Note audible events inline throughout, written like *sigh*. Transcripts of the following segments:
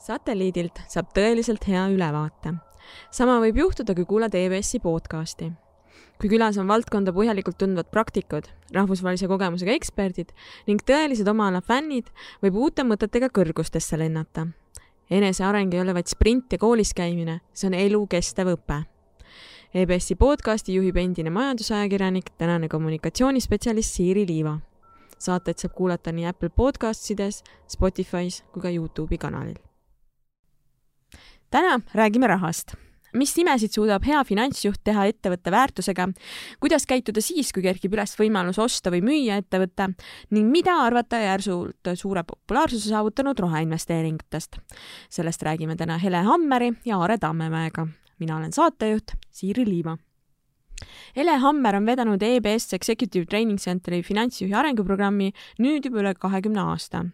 satelliidilt saab tõeliselt hea ülevaate. sama võib juhtuda, kui kuulad EBS-i podcasti. kui külas on valdkonda põhjalikult tundvad praktikud, rahvusvahelise kogemusega eksperdid ning tõelised oma ala fännid, võib uute mõtetega kõrgustesse lennata. eneseareng ei ole vaid sprint ja koolis käimine, see on elukestev õpe EBS-i podcasti juhib endine majandusajakirjanik, tänane kommunikatsioonispetsialist Siiri Liiva. saateid saab kuulata nii Apple Podcastides, Spotify's kui ka Youtube'i kanalil täna räägime rahast mis imesid suudab hea finantsjuht teha ettevõtte väärtusega, kuidas käituda siis, kui kerkib üles võimalus osta või müüa ettevõte ning mida arvata järsult suure populaarsuse saavutanud roheinvesteeringutest. sellest räägime täna Hele Hammeri ja Aare Tammemäega. mina olen saatejuht Siiri Liiva Ele Hammer on vedanud EBS Executive Training Centeri finantsjuhi arenguprogrammi nüüd juba üle kahekümne aasta.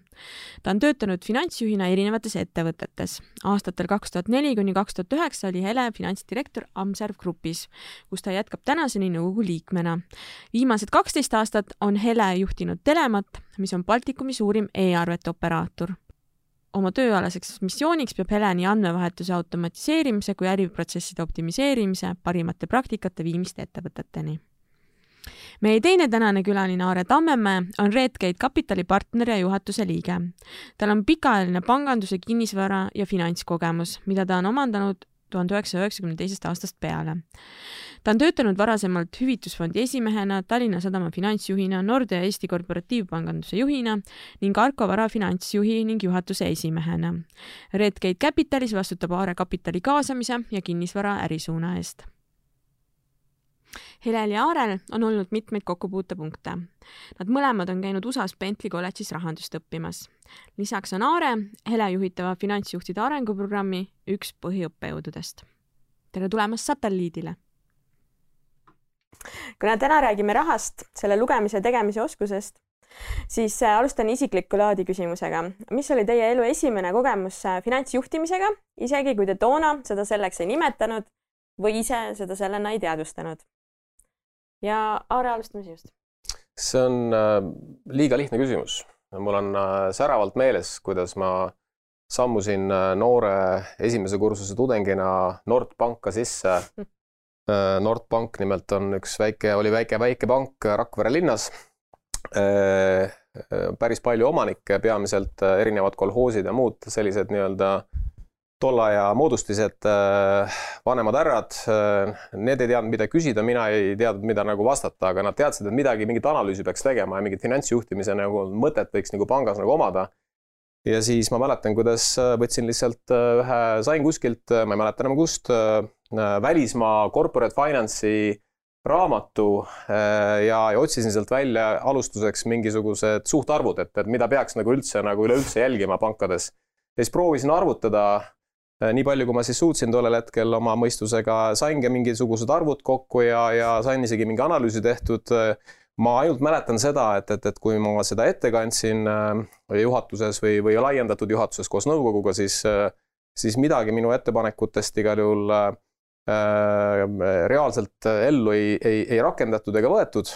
ta on töötanud finantsjuhina erinevates ettevõtetes. aastatel kaks tuhat neli kuni kaks tuhat üheksa oli Hele finantsdirektor Amserv Grupis, kus ta jätkab tänaseni nõukogu liikmena. viimased kaksteist aastat on Hele juhtinud Telemat, mis on Baltikumi suurim e-arvete operaator oma tööalaseks missiooniks peab Hele nii andmevahetuse automatiseerimise kui äriprotsesside optimiseerimise parimate praktikate viimist ettevõteteni. meie teine tänane külaline Aare Tammemäe on Redgate Kapitali partner ja juhatuse liige. tal on pikaajaline panganduse, kinnisvara ja finantskogemus, mida ta on omandanud tuhande üheksasaja üheksakümne teisest aastast peale ta on töötanud varasemalt Hüvitusfondi esimehena, Tallinna Sadama finantsjuhina, Nordea Eesti Korporatiivpanganduse juhina ning Arko Vara finantsjuhi ning juhatuse esimehena. Redgate Capitalis vastutab Aare kapitali kaasamise ja kinnisvara ärisuuna eest. Helel ja Aarel on olnud mitmeid kokkupuutepunkte. Nad mõlemad on käinud USA-s Bentley kolledžis rahandust õppimas. lisaks on Aare Hele juhitava finantsjuhtide arenguprogrammi üks põhiõppejõududest. tere tulemast satelliidile kuna täna räägime rahast, selle lugemise tegemise oskusest, siis äh, alustan isiklikku laadi küsimusega. mis oli teie elu esimene kogemus äh, finantsjuhtimisega, isegi kui te toona seda selleks ei nimetanud või ise seda sellena ei teadvustanud? ja Aare, alustame sinust. see on äh, liiga lihtne küsimus. mul on säravalt meeles, kuidas ma sammusin noore esimese kursuse tudengina Nordpanka sisse *laughs* Äh, Nordpank nimelt on üks väike, oli väike, väike pank Rakvere linnas. Äh, äh, päris palju omanikke, peamiselt erinevad kolhoosid ja muud sellised nii-öelda tolle aja moodustised, vanemad härrad, need ei teadnud, mida küsida, mina ei teadnud, mida nagu vastata, aga nad teadsid, et midagi, mingit analüüsi peaks tegema ja mingit finantsjuhtimise nagu mõtet võiks nagu pangas nagu omada ja siis ma mäletan, kuidas võtsin lihtsalt ühe, sain kuskilt, ma ei mäleta enam kust, välismaa corporate finance'i raamatu äh, ja, ja otsisin sealt välja alustuseks mingisugused suhtarvud, et, et mida peaks nagu üldse nagu üleüldse jälgima pankades. ja siis proovisin arvutada äh, nii palju, kui ma siis suutsin tollel hetkel oma mõistusega, saingi mingisugused arvud kokku ja, ja sain isegi mingi analüüsi tehtud. ma ainult mäletan seda, et, et, et kui ma seda ette kandsin juhatuses või, või laiendatud juhatuses koos nõukoguga, siis, siis midagi minu ettepanekutest igal juhul Äh, reaalselt ellu ei, ei, ei rakendatud ega võetud.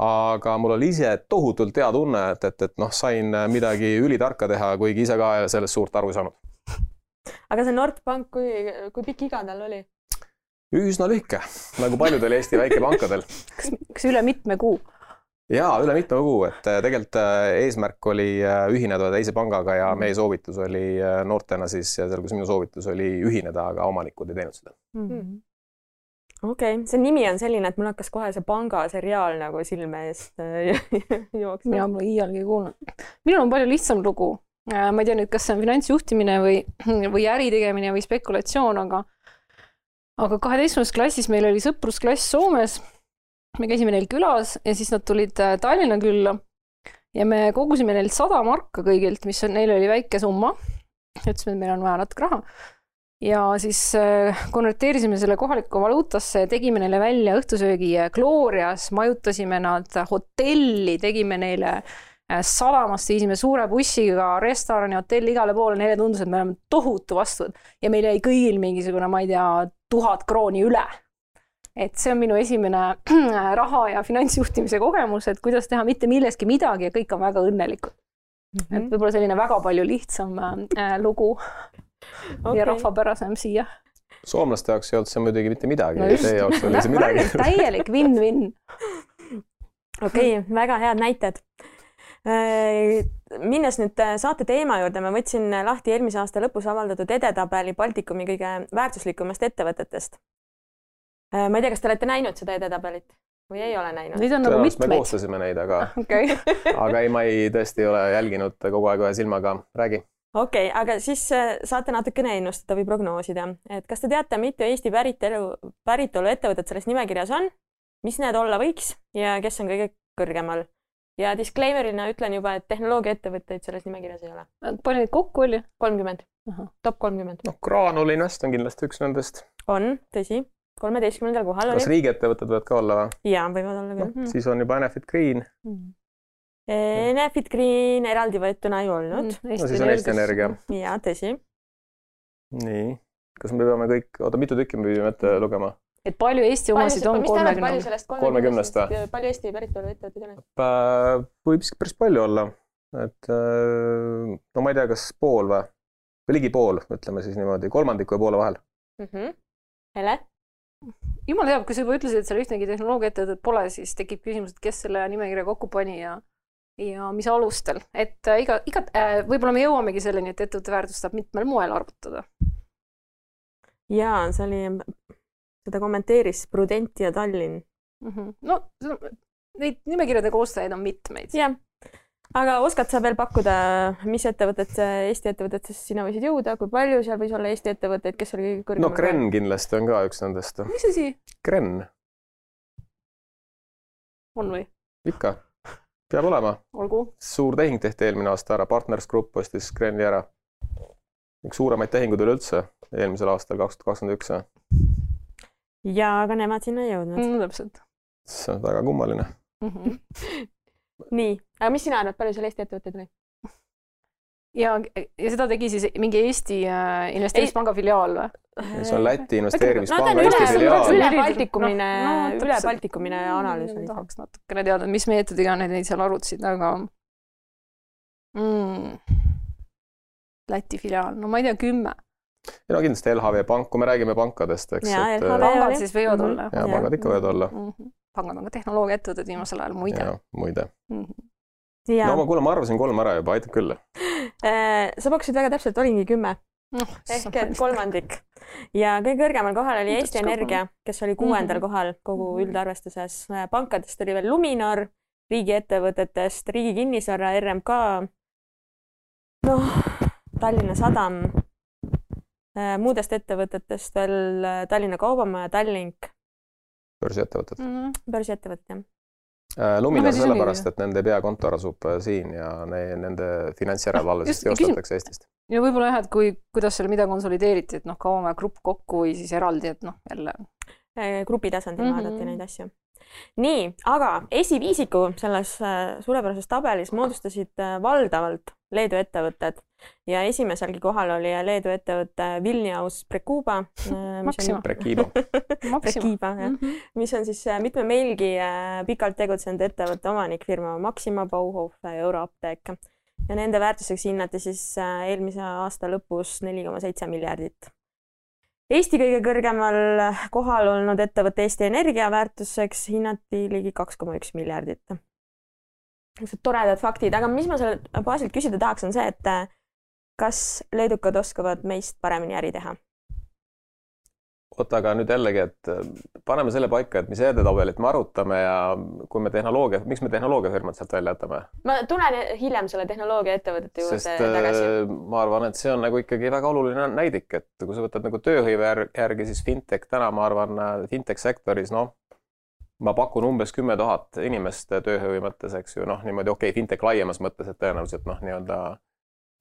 aga mul oli ise tohutult hea tunne, et, et, et noh, sain midagi ülitarka teha, kuigi ise ka sellest suurt aru ei saanud. aga see Nordpank, kui, kui pikk iga tal oli? üsna lühike, nagu paljudel Eesti väikepankadel. *laughs* kas, kas üle mitme kuu? Jaa, üle mitme kuu, et äh, tegelikult äh, eesmärk oli äh, ühineda teise pangaga ja meie soovitus oli noortena siis, sealhulgas minu soovitus oli ühineda, aga omanikud ei teinud seda mm. -hmm okei okay., see nimi on selline, et mul hakkas kohe see pangaseriaal nagu silme eest *laughs* jooksma. mina pole iialgi kuulnud. minul on palju lihtsam lugu. ma ei tea nüüd, kas see on finantsjuhtimine või, *laughs* või äri tegemine või spekulatsioon, aga aga kaheteistkümnendas klassis meil oli sõprusklass Soomes me käisime neil külas ja siis nad tulid äh, Tallinna külla ja me kogusime neilt sada marka kõigilt, mis on, neil oli väike summa. ütlesime, et meil on vaja natuke raha. ja siis äh, konverteerisime selle kohalikku valuutasse ja tegime neile välja õhtusöögi Glorias, majutasime nad hotelli, tegime neile äh, sadamasse, viisime suure bussiga restorani, hotelli, igale poole, neile tundus, et me oleme tohutu vastu ja meil jäi kõigil mingisugune, ma ei tea, tuhat krooni üle et see on minu esimene *clears throat* raha ja finantsjuhtimise kogemus, et kuidas teha mitte millestki midagi ja kõik on väga õnnelikud mm. -hmm. et võib-olla selline väga palju lihtsam äh, lugu. okay. ja rahvapärasem siia. soomlaste jaoks ei olnud see muidugi mitte midagi No teie jaoks oli see midagi. *laughs* täielik win-win. okei okay,, väga head näited. minnes nüüd äh, saate teema juurde, ma võtsin lahti eelmise aasta lõpus avaldatud edetabeli Baltikumi kõige väärtuslikumast ettevõtetest. Ma ei tea, kas te olete näinud seda edetabelit või ei ole näinud? Neid on nagu tõenäoliselt me mitmeid. koostasime neid, aga, okei, *laughs* aga ei, ma ei, tõesti ei ole jälginud kogu aeg ühe silmaga. räägi. okei okay,, aga siis äh, saate natukene ennustada või prognoosida, et kas te teate, mitu Eesti päritolu, päritolu ettevõtet selles nimekirjas on, mis need olla võiks ja kes on kõige kõrgemal? ja disclaimer'ina ütlen juba, et tehnoloogiaettevõtteid selles nimekirjas ei ole. palju neid kokku oli? kolmkümmend top kolmkümmend noh, Graanul Invest on kindlasti üks nendest. on, tõsi, kolmeteistkümnendal kohal kas oli. riigiettevõtted võivad ka olla või? jaa, võivad olla küll., siis on juba Enefit Green, Enefit Green eraldi võetuna ei olnud. no siis on Eesti Energia. jaa, tõsi. nii, kas me peame kõik, oota, mitu tükki me pidime ette lugema? et palju Eesti omasid on kolmekümnel? sellest Kolmekümnest või? palju Eesti päritolu ettevõtteid on? võib vist päris palju olla, et äh, no ma ei tea, kas pool või, või ligi pool, ütleme siis niimoodi, kolmandiku ja poole vahel. Mhm. Hele? Jumal teab, kui sa juba ütlesid, et seal ühtegi tehnoloogiaettevõtet pole, siis tekib küsimus, et kes selle nimekirja kokku pani ja ja mis alustel, et äh, iga, iga äh,, võib-olla me jõuamegi selleni, et ettevõtte väärtust saab mitmel moel arvutada. jaa, see oli, seda kommenteeris Prudentia Tallinn. Mhm. no seda- neid nimekirjade koostajaid on mitmeid. jah, aga oskad sa veel pakkuda, mis ettevõtted, Eesti ettevõtetest sinna võisid jõuda, kui palju seal võis olla Eesti ettevõtteid, kes oli kõige kõrgemal? no Kren kindlasti on ka üks nendest. mis asi Kren, on või? ikka, peab olema. olgu. suur tehing tehti eelmine aasta ära, Partners Group ostis Kreni ära. üks suuremaid tehinguid üleüldse eelmisel aastal, kaks tuhat kakskümmend üks. ja, aga nemad sinna ei jõudnud mm.. täpselt see on väga kummaline. mm. -hmm. nii, aga mis sina arvad, palju seal Eesti ettevõtteid oli? *laughs* ja, ja seda tegi siis mingi Eesti äh, investeerimispanga filiaal või? see on Läti no investeerimispanga on Eesti üle, filiaal. üle Baltikumine No, no,, üle. Baltikumine analüüs oli tahaks natukene teada, mis meetodiga need neid seal arvutasid, aga mm.. Läti filiaal, no ma ei tea, kümme. ja no kindlasti LHV Pank, kui me räägime pankadest, eks, Jaa, et LHV. äh, siis võivad Mhm. olla. ja pangad ikka võivad olla. Pangad on ka tehnoloogiaettevõtted viimasel ajal muide. ja muide. ja no ma, kuule, ma arvasin kolm ära juba, aitab küll. *laughs* Äh, sa pakkusid väga täpselt, olingi kümme *laughs* ehk et kolmandik ja kõige kõrgemal kohal oli Eesti Energia, kes oli kuuendal Mhm. kohal kogu Mhm. üldarvestuses. pankadest oli veel Luminor, riigiettevõtetest Riigi Kinnisvara, RMK, noh, Tallinna Sadam, muudest ettevõtetest veel äh, Tallinna Kaubamaja, Tallink, börsiettevõtted. Mhm. börsiettevõtted jah. Luminor siis ongi- sellepärast, et nende peakontor asub äh, siin ja ne, nende finantsjärelevalve siis teostatakse Eestist. ja võib-olla jah, et kui, kuidas seal mida konsolideeriti, et noh, Kaubamaja grupp kokku või siis eraldi, et noh, jälle Eh, grupi tasandil mm. -hmm. vaadati neid asju. nii, aga esiviisiku selles äh, suurepärases tabelis moodustasid äh, valdavalt Leedu ettevõtted ja esimeselgi kohal oli Leedu ettevõte Vilnius Prekuba. Maxima. Prekiiba. Prekiba, jah, mm. -hmm. mis on siis äh, mitme meilgi äh, pikalt tegutsenud ettevõtte omanikfirma Maxima Bauhof Euroapteek ja nende väärtuseks hinnati siis äh, eelmise aasta lõpus neli koma seitse miljardit Eesti kõige kõrgemal kohal olnud ettevõtte Eesti Energia väärtuseks hinnati ligi kaks koma üks miljardit. Niisugused toredad faktid, aga mis ma selle baasilt küsida tahaks, on see, et äh, kas leedukad oskavad meist paremini äri teha? oota, aga nüüd jällegi, et äh, paneme selle paika, et mis edetabelit me arutame ja kui me tehnoloogia, miks me tehnoloogiafirmad sealt välja jätame? ma tulen hiljem selle tehnoloogiaettevõtete juurde sest tagasi. äh, ma arvan, et see on nagu ikkagi väga oluline näidik, et kui sa võtad nagu tööhõive jär- järgi, siis fintech täna ma arvan, fintech sektoris noh, ma pakun umbes kümme tuhat inimest tööhõive mõttes, eks ju, noh niimoodi okei okay,, fintech laiemas mõttes, et tõenäoliselt noh, nii-öelda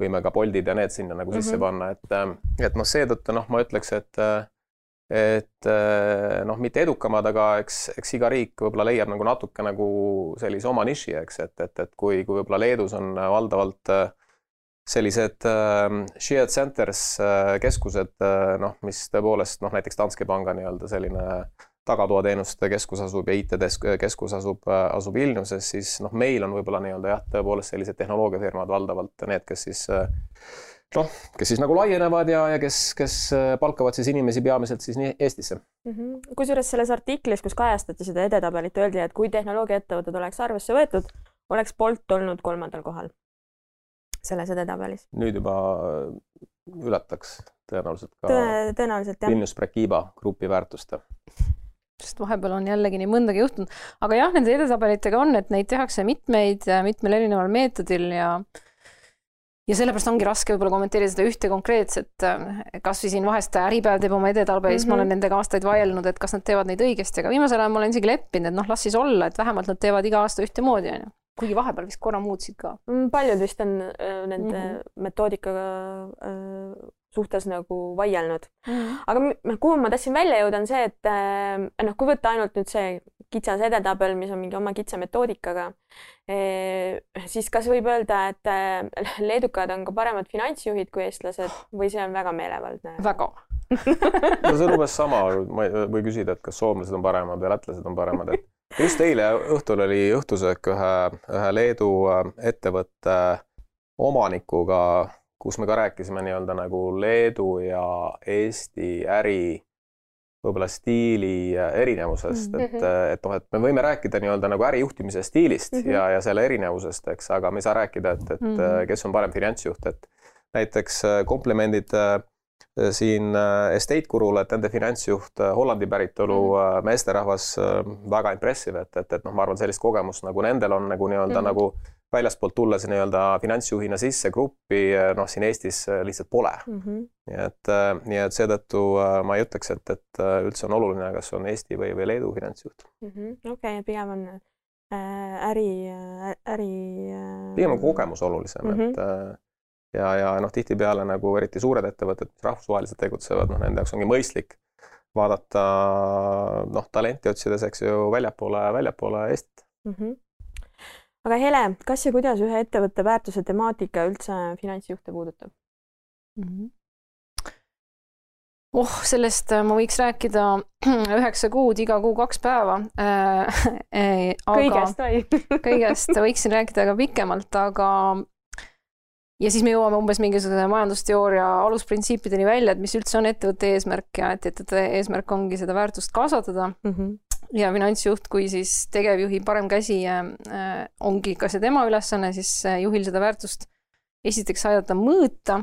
võime ka Boltid ja need sinna nagu sisse Mhm. panna, et, et noh, seetõttu noh, ma ütleks, et et noh, mitte edukamad, aga eks, eks iga riik võib-olla leiab nagu natuke nagu sellise oma niši, eks, et, et, et kui, kui võib-olla Leedus on valdavalt äh, sellised äh, shared centers äh,, keskused äh,, noh, mis tõepoolest noh, näiteks Danske panga nii-öelda selline tagatoateenuste keskus asub ja IT-keskus asub, asub Vilniuses, siis noh, meil on võib-olla nii-öelda jah, tõepoolest sellised tehnoloogiafirmad valdavalt need, kes siis äh, noh, kes siis nagu laienevad ja, ja kes, kes palkavad siis inimesi peamiselt siis nii Eestisse mm -hmm.. kusjuures selles artiklis, kus kajastati seda edetabelit, öeldi, et kui tehnoloogiaettevõtted oleks arvesse võetud, oleks Bolt olnud kolmandal kohal selles edetabelis. nüüd juba ületaks tõenäoliselt ka Tõe, tõenäoliselt jah. Vilnius Prekiba grupi väärtust sest vahepeal on jällegi nii mõndagi juhtunud, aga jah, nende edetabelitega on, et neid tehakse mitmeid, mitmel erineval meetodil ja ja sellepärast ongi raske võib-olla kommenteerida seda ühte konkreetset, kasvõi siin vahest Äripäev teeb oma edetabelis mm, -hmm. ma olen mhm. nendega aastaid vaielnud, et kas nad teevad neid õigesti, aga viimasel ajal ma olen isegi leppinud, et noh, las siis olla, et vähemalt nad teevad iga aasta ühtemoodi, onju. kuigi vahepeal vist korra muutsid ka. Mm, paljud vist on äh, nende mm -hmm. metoodikaga äh, suhtes nagu vaielnud mm. -hmm. aga kuhu ma tahtsin välja jõuda, on see, et äh, noh, kui võtta ainult nüüd see kitsas edetabel, mis on mingi oma kitsa metoodikaga, eh, siis kas võib öelda, et äh, leedukad on ka paremad finantsjuhid kui eestlased või see on väga meelevaldne? väga no see on umbes sama, ma ei või küsida, et kas soomlased on paremad või lätlased on paremad, et just eile õhtul oli õhtusöök ühe, ühe Leedu ettevõtte omanikuga kus me ka rääkisime nii-öelda nagu Leedu ja Eesti äri võib-olla stiili erinevusest mm, -hmm. et, mhm. et noh, et me võime rääkida nii-öelda nagu ärijuhtimise stiilist mm -hmm. ja, ja selle erinevusest, eks, aga me ei saa rääkida, et, et mm -hmm. kes on parem finantsjuht, et näiteks äh, komplimendid äh, siin äh, Estate Gurule, et nende finantsjuht, Hollandi päritolu mm meesterahvas, väga impressive, et, et, et noh, ma arvan, sellist kogemust nagu nendel on nagu nii-öelda mm -hmm. Nagu väljastpoolt tulles nii-öelda finantsjuhina sisse gruppi, noh, siin Eestis äh, lihtsalt pole mm. -hmm. nii et, äh, nii et seetõttu äh, ma ei ütleks, et, et üldse on oluline, kas on Eesti või, või Leedu finantsjuht mm -hmm.. okei okay,, pigem on äri, äri. pigem on kogemus olulisem mm, -hmm. et mhm. ja, ja noh, tihtipeale nagu eriti suured ettevõtted, mis rahvusvaheliselt tegutsevad, noh, nende jaoks ongi mõistlik vaadata noh, talenti otsides, eks ju, väljapoole, väljapoole Eestit mm. -hmm aga Hele, kas ja kuidas ühe ettevõtte väärtuse temaatika üldse finantsjuhte puudutab mm? -hmm oh, sellest äh, ma võiks rääkida *clears throat* üheksa kuud, iga kuu kaks päeva äh,. *laughs* Aga, kõigest või *laughs* kõigest võiksin rääkida ka pikemalt, aga ja siis me jõuame umbes mingisuguse majandusteooria alusprintsiipideni välja, et mis üldse on ettevõtte eesmärk ja et ettevõtte eesmärk ongi seda väärtust kasvatada mm. -hmm ja finantsjuht kui siis tegevjuhi parem käsi äh, ongi ka see tema ülesanne siis äh, juhil seda väärtust esiteks aidata mõõta,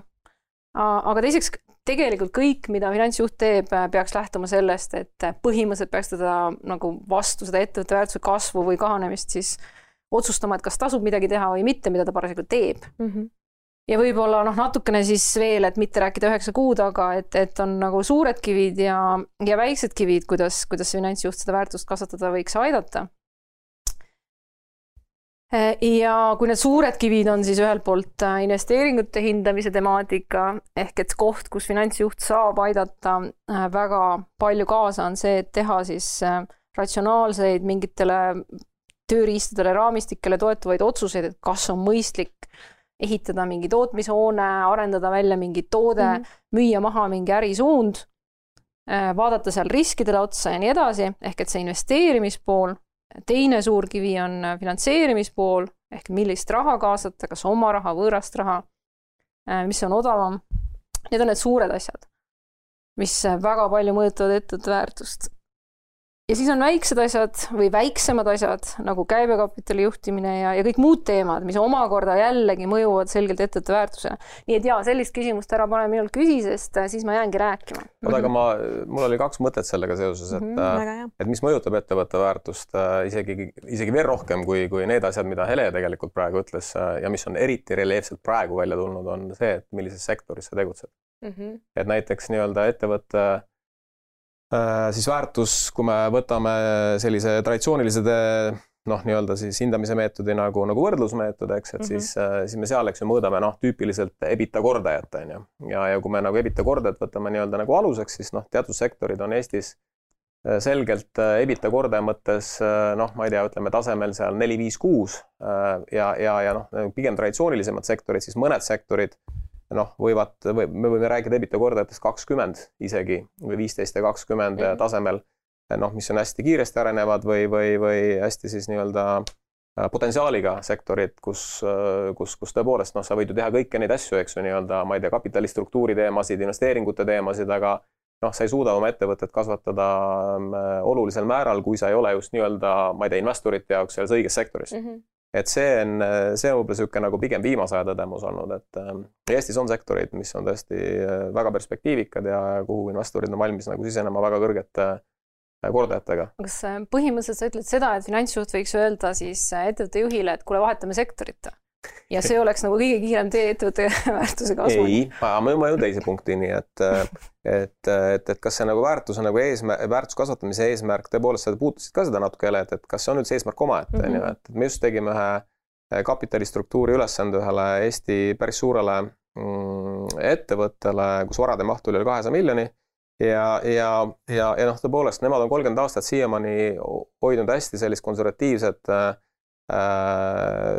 aga teiseks tegelikult kõik, mida finantsjuht teeb, äh, peaks lähtuma sellest, et põhimõtteliselt peaks teda nagu vastu seda ettevõtte väärtuse kasvu või kahanemist siis otsustama, et kas tasub midagi teha või mitte, mida ta parasjagu teeb mm. -hmm ja võib-olla noh, natukene siis veel, et mitte rääkida üheksa kuud, aga et, et on nagu suured kivid ja, ja väiksed kivid, kuidas, kuidas finantsjuht seda väärtust kasvatada võiks aidata. ja kui need suured kivid on siis ühelt poolt äh, investeeringute hindamise temaatika ehk et koht, kus finantsjuht saab aidata äh, väga palju kaasa, on see, et teha siis äh, ratsionaalseid mingitele tööriistadele, raamistikele toetuvaid otsuseid, et kas on mõistlik ehitada mingi tootmishoone, arendada välja mingi toode mm, -hmm. müüa maha mingi ärisuund, äh, vaadata seal riskidele otsa ja nii edasi, ehk et see investeerimispool. teine suur kivi on finantseerimispool ehk millist raha kaasata, kas oma raha, võõrast raha, äh, mis on odavam. Need on need suured asjad, mis väga palju mõjutavad ettevõtte väärtust ja siis on väiksed asjad või väiksemad asjad nagu käibekapitali juhtimine ja, ja kõik muud teemad, mis omakorda jällegi mõjuvad selgelt ettevõtte väärtusele. nii et jaa, sellist küsimust ära pane minult küsi, sest äh, siis ma jäängi rääkima. oota, aga ma, mul oli kaks mõtet sellega seoses, et mm, -hmm, et mis mõjutab ettevõtte väärtust äh, isegi, isegi veel rohkem kui, kui need asjad, mida Hele tegelikult praegu ütles ja mis on eriti reljeefselt praegu välja tulnud, on see, et millises sektoris sa tegutsed mm. -hmm. et näiteks nii-öelda ettevõtte Äh, siis väärtus, kui me võtame sellise traditsioonilise noh, nii-öelda siis hindamise meetodi nagu, nagu võrdlusmeetod, eks, et mm -hmm. siis, äh, siis me seal, eks ju, mõõdame noh, tüüpiliselt EBITDA kordajat, on ju. ja, ja kui me nagu EBITDA kordajat võtame nii-öelda nagu aluseks, siis noh, teatud sektorid on Eestis äh, selgelt EBITDA kordaja mõttes noh, ma ei tea, ütleme tasemel seal neli, viis, kuus ja, ja, ja noh, pigem traditsioonilisemad sektorid, siis mõned sektorid noh, võivad või me võime rääkida EBITDA kordajatest kakskümmend isegi või viisteist ja kakskümmend mm -hmm. tasemel. noh, mis on hästi kiiresti arenevad või, või, või hästi siis nii-öelda potentsiaaliga sektorid, kus, kus, kus tõepoolest noh, sa võid ju teha kõiki neid asju, eks ju, nii-öelda ma ei tea, kapitalistruktuuri teemasid, investeeringute teemasid, aga noh, sa ei suuda oma ettevõtet kasvatada olulisel määral, kui sa ei ole just nii-öelda, ma ei tea, investorite jaoks selles õiges sektoris mm. -hmm et see on, see on võib-olla niisugune nagu pigem viimase aja tõdemus olnud, et äh, Eestis on sektorid, mis on tõesti äh, väga perspektiivikad ja kuhu investorid on valmis nagu sisenema väga kõrgete äh, kordajatega. kas põhimõtteliselt sa ütled seda, et finantsjuht võiks öelda siis ettevõtte juhile, et kuule, vahetame sektorit? Ja see oleks nagu kõige kiirem tee ettevõtte *laughs* väärtuse kasvuni. ei, ma jõuan teise punktini, et, et, et, et kas see nagu väärtuse nagu eesmärk, väärtuse kasvatamise eesmärk, tõepoolest sa puudutasid ka seda natuke jälle, et, et kas see on üldse eesmärk omaette, on ju, mhm. et me just tegime ühe kapitalistruktuuri ülesande ühele Eesti päris suurele mm, ettevõttele, kus varade maht oli üle kahesaja miljoni ja, ja, ja, ja noh, tõepoolest nemad on kolmkümmend aastat siiamaani hoidnud hästi sellist konservatiivset Äh,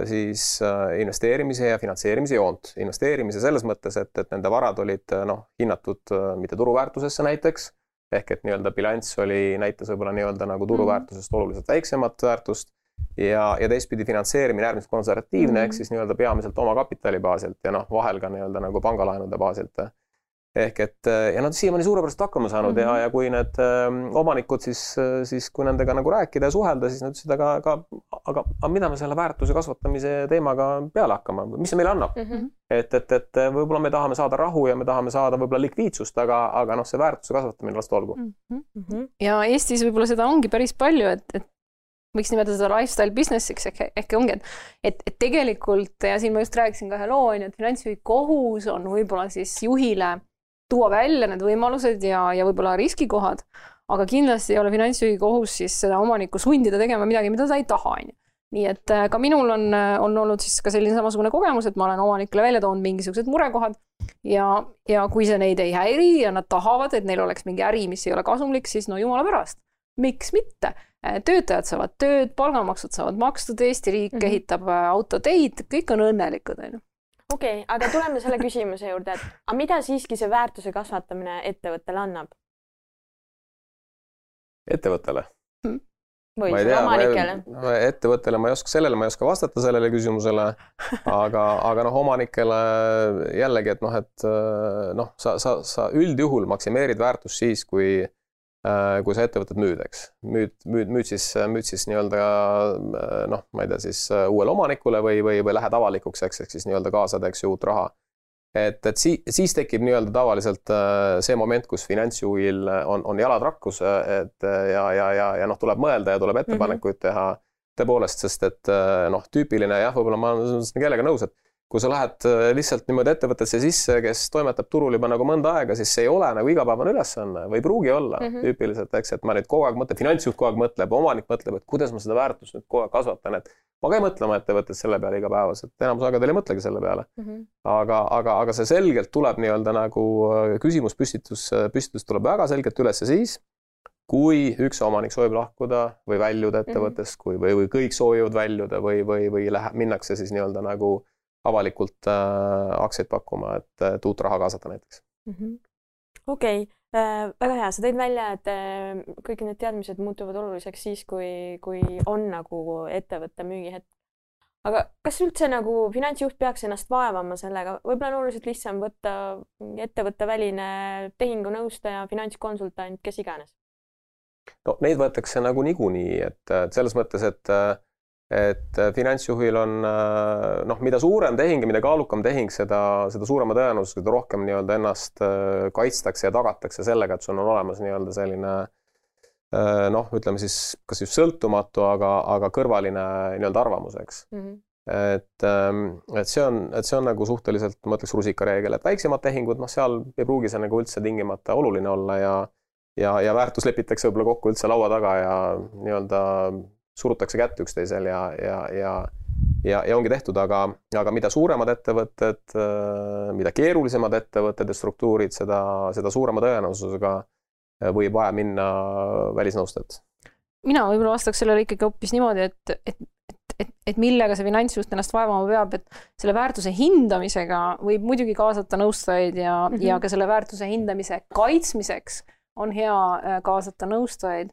siis äh, investeerimise ja finantseerimise joont. investeerimise selles mõttes, et, et nende varad olid äh, noh, hinnatud mitte turuväärtusesse näiteks, ehk et nii-öelda bilanss oli, näitas võib-olla nii-öelda nagu turuväärtusest oluliselt väiksemat väärtust ja, ja teistpidi finantseerimine äärmiselt konservatiivne mm -hmm. ehk siis nii-öelda peamiselt omakapitali baasilt ja noh, vahel ka nii-öelda nagu pangalaenude baasilt ehk et ja nad siiamaani suurepäraselt hakkama saanud mm -hmm. ja, mhm. ja kui need äh, omanikud siis, siis kui nendega nagu rääkida ja suhelda, siis nad ütlesid, aga, aga, aga, aga mida me selle väärtuse kasvatamise teemaga peale hakkama, mis see meile annab mm? -hmm. et, et, et võib-olla me tahame saada rahu ja me tahame saada võib-olla likviidsust, aga, aga noh, see väärtuse kasvatamine las ta olgu mm. -hmm. ja Eestis võib-olla seda ongi päris palju, et, et võiks nimetada seda lifestyle business'iks ehk, ehk ongi, et, et, et tegelikult ja siin ma just rääkisin ka ühe loo, on ju, et finantsjuhi kohus on võib-olla siis juhile tuua välja need võimalused ja, ja võib-olla riskikohad, aga kindlasti ei ole finantsjuhi kohus siis seda omanikku sundida tegema midagi, mida ta ei taha, on ju nii et äh, ka minul on, äh, on olnud siis ka selline samasugune kogemus, et ma olen omanikele välja toonud mingisugused murekohad ja, ja kui see neid ei häiri ja nad tahavad, et neil oleks mingi äri, mis ei ole kasumlik, siis no jumala pärast, miks mitte. Äh, töötajad saavad tööd, palgamaksud saavad makstud, Eesti riik mm -hmm. ehitab autoteid, kõik on õnnelikud, on ju okei okay,, aga tuleme selle küsimuse juurde, et aga mida siiski see väärtuse kasvatamine ettevõttele annab? ettevõttele hmm.? või siis omanikele? ettevõttele ma ei oska, sellele ma ei oska vastata, sellele küsimusele, aga, aga noh, omanikele jällegi, et noh, et noh, sa, sa, sa üldjuhul maksimeerid väärtust siis, kui Äh, kui sa ettevõtet müüd, eks. müüd, müüd, müüd siis, müüd siis nii-öelda äh, noh, ma ei tea, siis äh, uuele omanikule või, või, või lähed avalikuks, eks, ehk siis nii-öelda kaasad, eks ju, uut raha. et, et siis, siis tekib nii-öelda tavaliselt see moment, kus finantsjuhil on, on jalad rakkus, et ja, ja, ja, ja noh, tuleb mõelda ja tuleb mhm. ettepanekuid mm -hmm. teha tõepoolest, sest et noh, tüüpiline jah, võib-olla ma olen kellega nõus, et kui sa lähed äh, lihtsalt niimoodi ettevõttesse sisse, kes toimetab turul juba nagu mõnda aega, siis see ei ole nagu igapäevane ülesanne või ei pruugi olla mm -hmm. tüüpiliselt, eks, et ma nüüd kogu aeg mõtlen, finantsjuht kogu aeg mõtleb, omanik mõtleb, et kuidas ma seda väärtust nüüd kogu aeg kasvatan, et ma ka ei mõtle oma ettevõttes selle peale igapäevaselt, enamus aegadel ei mõtlegi selle peale mm. -hmm. aga, aga, aga see selgelt tuleb nii-öelda nagu äh, küsimuspüstitus, püstitus tuleb väga selgelt üles siis, kui üks omanik soovib lahkuda või väljuda mhm. ettevõttest, kui, või, või kõik soovivad väljuda või, või, või läheb, minnakse siis nii-öelda nagu avalikult äh, aktsiaid pakkuma, et, et uut raha kaasata näiteks -hmm.. okei äh,, väga hea, sa tõid välja, et äh, kõik need teadmised muutuvad oluliseks siis, kui, kui on nagu ettevõtte müügihetk. aga kas üldse nagu finantsjuht peaks ennast vaevama sellega, võib-olla on oluliselt lihtsam võtta ettevõtteväline tehingunõustaja, finantskonsultant, kes iganes? no neid võetakse nagu niikuinii, et selles mõttes, et äh, et äh, finantsjuhil on äh, noh, mida suurem tehing ja mida kaalukam tehing, seda, seda suurema tõenäosusega seda rohkem nii-öelda ennast äh, kaitstakse ja tagatakse sellega, et sul on olemas nii-öelda selline noh, ütleme siis kas just sõltumatu, aga, aga kõrvaline nii-öelda arvamus, eks mm. -hmm et, ähm, et see on, et see on nagu suhteliselt, ma ütleks, rusikareegel, et väiksemad tehingud, noh, seal ei pruugi see nagu üldse tingimata oluline olla ja ja, ja väärtus lepitakse võib-olla kokku üldse laua taga ja nii-öelda surutakse kätt üksteisel ja, ja, ja ja, ja ongi tehtud, aga, aga mida suuremad ettevõtted, äh, mida keerulisemad ettevõtted ja struktuurid, seda, seda suurema tõenäosusega äh, võib vaja minna välisnõustajat. mina võib-olla vastaks sellele ikkagi hoopis niimoodi, et, et, et, et, et millega see finantsjuht ennast vaevama peab, et selle väärtuse hindamisega võib muidugi kaasata nõustajaid ja mm, -hmm. ja ka selle väärtuse hindamise kaitsmiseks on hea äh, kaasata nõustajaid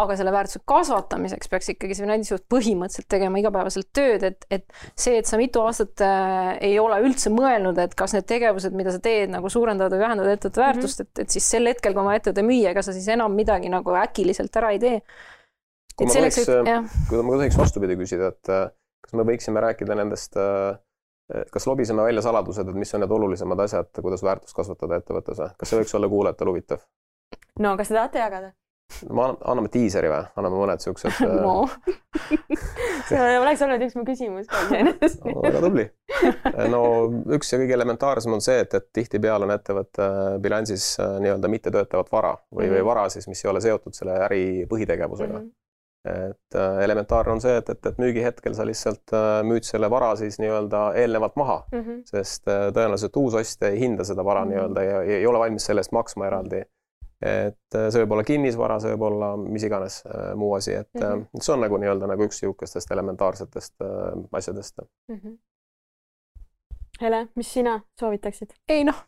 aga selle väärtuse kasvatamiseks peaks ikkagi see finantsjuht põhimõtteliselt tegema igapäevaselt tööd, et, et see, et sa mitu aastat äh, ei ole üldse mõelnud, et kas need tegevused, mida sa teed, nagu suurendavad või vähendavad ettevõtte väärtust mm, -hmm. et, et siis sel hetkel, kui oma ettevõte müüa, ega sa siis enam midagi nagu äkiliselt ära ei tee. kui ma tohiks, kui ma tohiks vastupidi küsida, et äh, kas me võiksime rääkida nendest äh, kas lobiseme välja saladused, et mis on need olulisemad asjad, kuidas väärtust kasvatada ettevõttes või? kas see võiks olla kuulajatele huvitav? no kas te tahate jagada? Ma, anname diiseri või, anname mõned siuksed *laughs* äh, no see oleks olnud üks mu küsimus ka iseenesest no,. *laughs* väga tubli. no üks ja kõige elementaarsem on see, et, et tihtipeale on ettevõtte bilansis äh, nii-öelda mittetöötavat vara või mm, -hmm. või mhm. vara siis, mis ei ole seotud selle äri põhitegevusega mm. -hmm et äh, elementaarne on see, et, et, et müügihetkel sa lihtsalt äh, müüd selle vara siis nii-öelda eelnevalt maha mm, -hmm. sest äh, tõenäoliselt uus ostja ei hinda seda vara mm -hmm. nii-öelda ja, ei ole valmis selle eest maksma eraldi. Et see võib olla kinnisvara, see võib olla mis iganes muu asi, et mm -hmm. see on nagu nii-öelda nagu üks niisugustest elementaarsetest asjadest mm. -hmm. Hele, mis sina soovitaksid? ei noh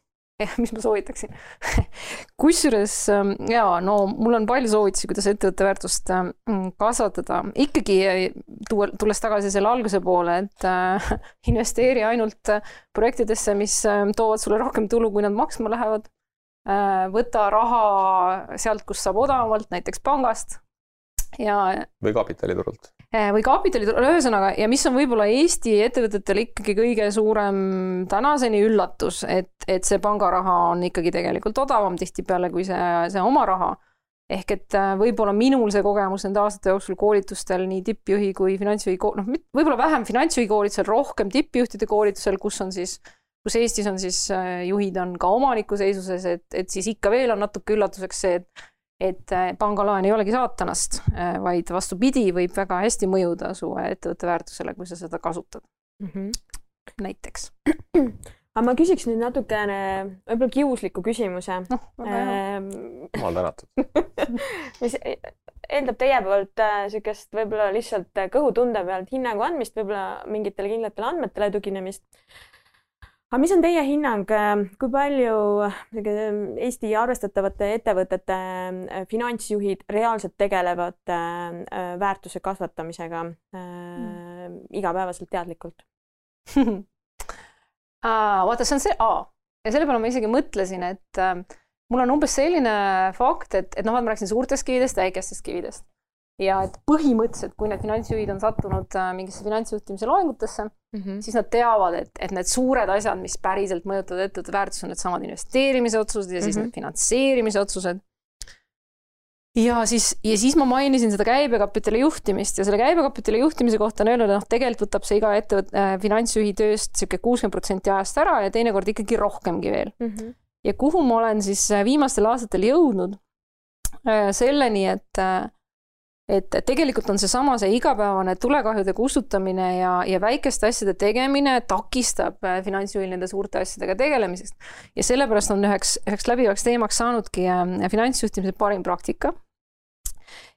*laughs* mis ma soovitaksin *laughs* kusjuures ähm, jaa, no mul on palju soovitusi, kuidas ettevõtte väärtust ähm, kasvatada. ikkagi äh, tuua, tulles tagasi selle alguse poole, et äh, *laughs* investeeri ainult äh, projektidesse, mis äh, toovad sulle rohkem tulu, kui nad maksma lähevad äh,. Võta raha sealt, kust saab odavamalt, näiteks pangast ja. või kapitaliturult Eh, või kapitaliturul, ühesõnaga, ja mis on võib-olla Eesti ettevõtetele ikkagi kõige suurem tänaseni üllatus, et, et see pangaraha on ikkagi tegelikult odavam tihtipeale kui see, see oma raha. ehk et äh, võib-olla minul see kogemus nende aastate jooksul koolitustel nii tippjuhi kui finantsjuhi, noh, võib-olla vähem finantsjuhi koolitusel, rohkem tippjuhtide koolitusel, kus on siis kus Eestis on siis äh, juhid on ka omaniku seisuses, et, et siis ikka veel on natuke üllatuseks see, et et äh, pangalaen ei olegi saatanast, äh, vaid vastupidi, võib väga hästi mõjuda su ettevõtte väärtusele, kui sa seda kasutad mm. -hmm. näiteks. aga ma küsiks nüüd natukene võib-olla kiusliku küsimuse no,. Ehm, jumal tänatud *laughs* mis eeldab teie poolt niisugust võib-olla lihtsalt kõhutunde pealt hinnangu andmist, võib-olla mingitele kindlatele andmetele tuginemist aga mis on teie hinnang, äh, kui palju äh, Eesti arvestatavate ettevõtete äh, finantsjuhid reaalselt tegelevad väärtuse kasvatamisega mm. igapäevaselt teadlikult? *laughs* Vaata, see on see A. Ja selle peale ma isegi mõtlesin, et mul on umbes selline fakt, et, et noh, ma rääkisin suurtest kividest, väikestest kividest ja et põhimõtteliselt, kui need finantsjuhid on sattunud äh, mingisse finantsjuhtimise loengutesse mm, -hmm. siis nad teavad, et, et need suured asjad, mis päriselt mõjutavad ettevõtte väärtust, on needsamad investeerimisotsused ja siis mm -hmm. need finantseerimise otsused. ja siis, ja siis ma mainisin seda käibekapitali juhtimist ja selle käibekapitali juhtimise kohta on öelnud, et noh, tegelikult võtab see iga ettevõtte äh, finantsjuhi tööst niisugune kuuskümmend protsenti ajast ära ja teinekord ikkagi rohkemgi veel mm. -hmm. ja kuhu ma olen siis äh, viimastel aastatel jõudnud äh,, selleni, et äh, et tegelikult on seesama, see igapäevane tulekahjude kustutamine ja, ja väikeste asjade tegemine takistab äh, finantsjuhil nende suurte asjadega tegelemisest. ja sellepärast on üheks, üheks läbivaks teemaks saanudki äh, finantsjuhtimise parim praktika.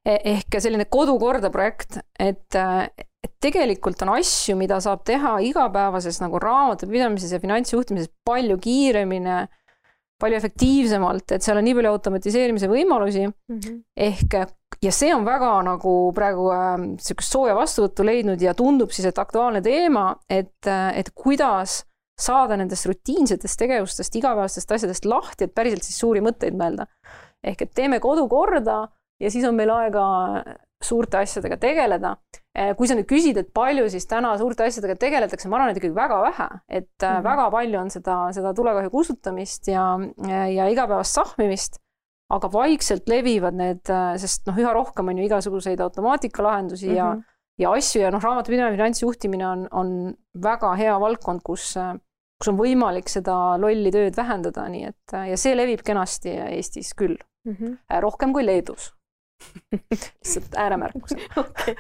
E-, ehk selline kodukorda projekt, et, äh, et tegelikult on asju, mida saab teha igapäevases nagu raamatupidamises ja finantsjuhtimises palju kiiremini palju efektiivsemalt, et seal on nii palju automatiseerimise võimalusi mm. -hmm. ehk ja see on väga nagu praegu niisugust äh, sooja vastuvõttu leidnud ja tundub siis, et aktuaalne teema, et, äh, et kuidas saada nendest rutiinsetest tegevustest, igapäevastest asjadest lahti, et päriselt siis suuri mõtteid mõelda. ehk et teeme kodu korda ja siis on meil aega suurte asjadega tegeleda. Äh, kui sa nüüd küsid, et palju siis täna suurte asjadega tegeletakse, ma arvan, et ikkagi väga vähe, et mm -hmm. väga palju on seda, seda tulekahju kustutamist ja, ja igapäevast sahmimist aga vaikselt levivad need, äh, sest noh, üha rohkem on ju igasuguseid automaatikkalahendusi mm -hmm. ja, mhm. ja asju ja noh, raamatupidamine, finantsjuhtimine on, on väga hea valdkond, kus, äh, kus on võimalik seda lolli tööd vähendada, nii et äh, ja see levib kenasti Eestis küll mm, -hmm. rohkem kui Leedus *laughs* lihtsalt ääremärkusena *laughs* okay..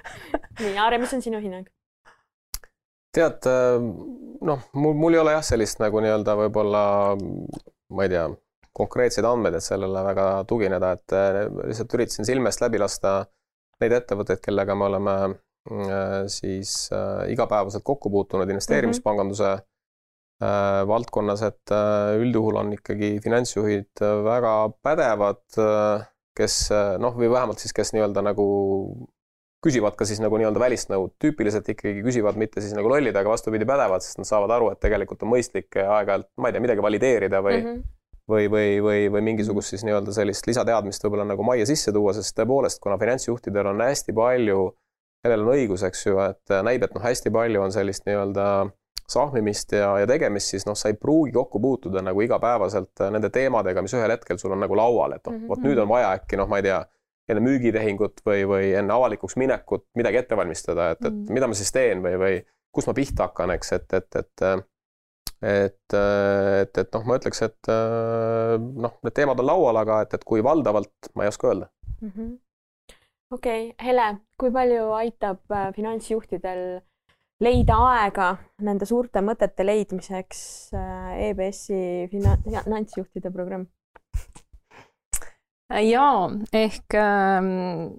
nii, Aare, mis on sinu hinnang? tead, noh, mul, mul ei ole jah, sellist nagu nii-öelda võib-olla ma ei tea konkreetseid andmeid, et sellele väga tugineda, et äh, lihtsalt üritasin silmest läbi lasta neid ettevõtteid, kellega me oleme mm, äh, siis äh, igapäevaselt kokku puutunud investeerimispanganduse mm -hmm. valdkonnas, et üldjuhul on ikkagi finantsjuhid väga pädevad, kes noh, või vähemalt siis, kes nii-öelda nagu küsivad ka siis nagu nii-öelda välist nõu, tüüpiliselt ikkagi küsivad mitte siis nagu lollid, aga vastupidi pädevad, sest nad saavad aru, et tegelikult on mõistlik aeg-ajalt, ma ei tea, midagi valideerida või mm, -hmm. Või, või, või, või mingisugust siis nii-öelda sellist lisateadmist võib-olla nagu majja sisse tuua, sest tõepoolest, kuna finantsjuhtidel on hästi palju, kellel on õigus, eks ju, et näib, et noh, hästi palju on sellist nii-öelda sahmimist ja, ja tegemist, siis noh, sa ei pruugi kokku puutuda nagu igapäevaselt nende teemadega, mis ühel hetkel sul on nagu laual, et noh mm -hmm., vot nüüd on vaja äkki noh, ma ei tea enne müügitehingut või, või enne avalikuks minekut midagi ette valmistada, et, et mm. mida ma siis teen või, või kust ma pihta hakkan, eks, et, et, et et, et, et noh, ma ütleks, et noh, need teemad on laual, aga et, et kui valdavalt, ma ei oska öelda mm -hmm.. okei okay., Hele, kui palju aitab äh, finantsjuhtidel leida aega nende suurte mõtete leidmiseks äh, EBS-i finantsjuhtide programm? jaa, ehk ähm,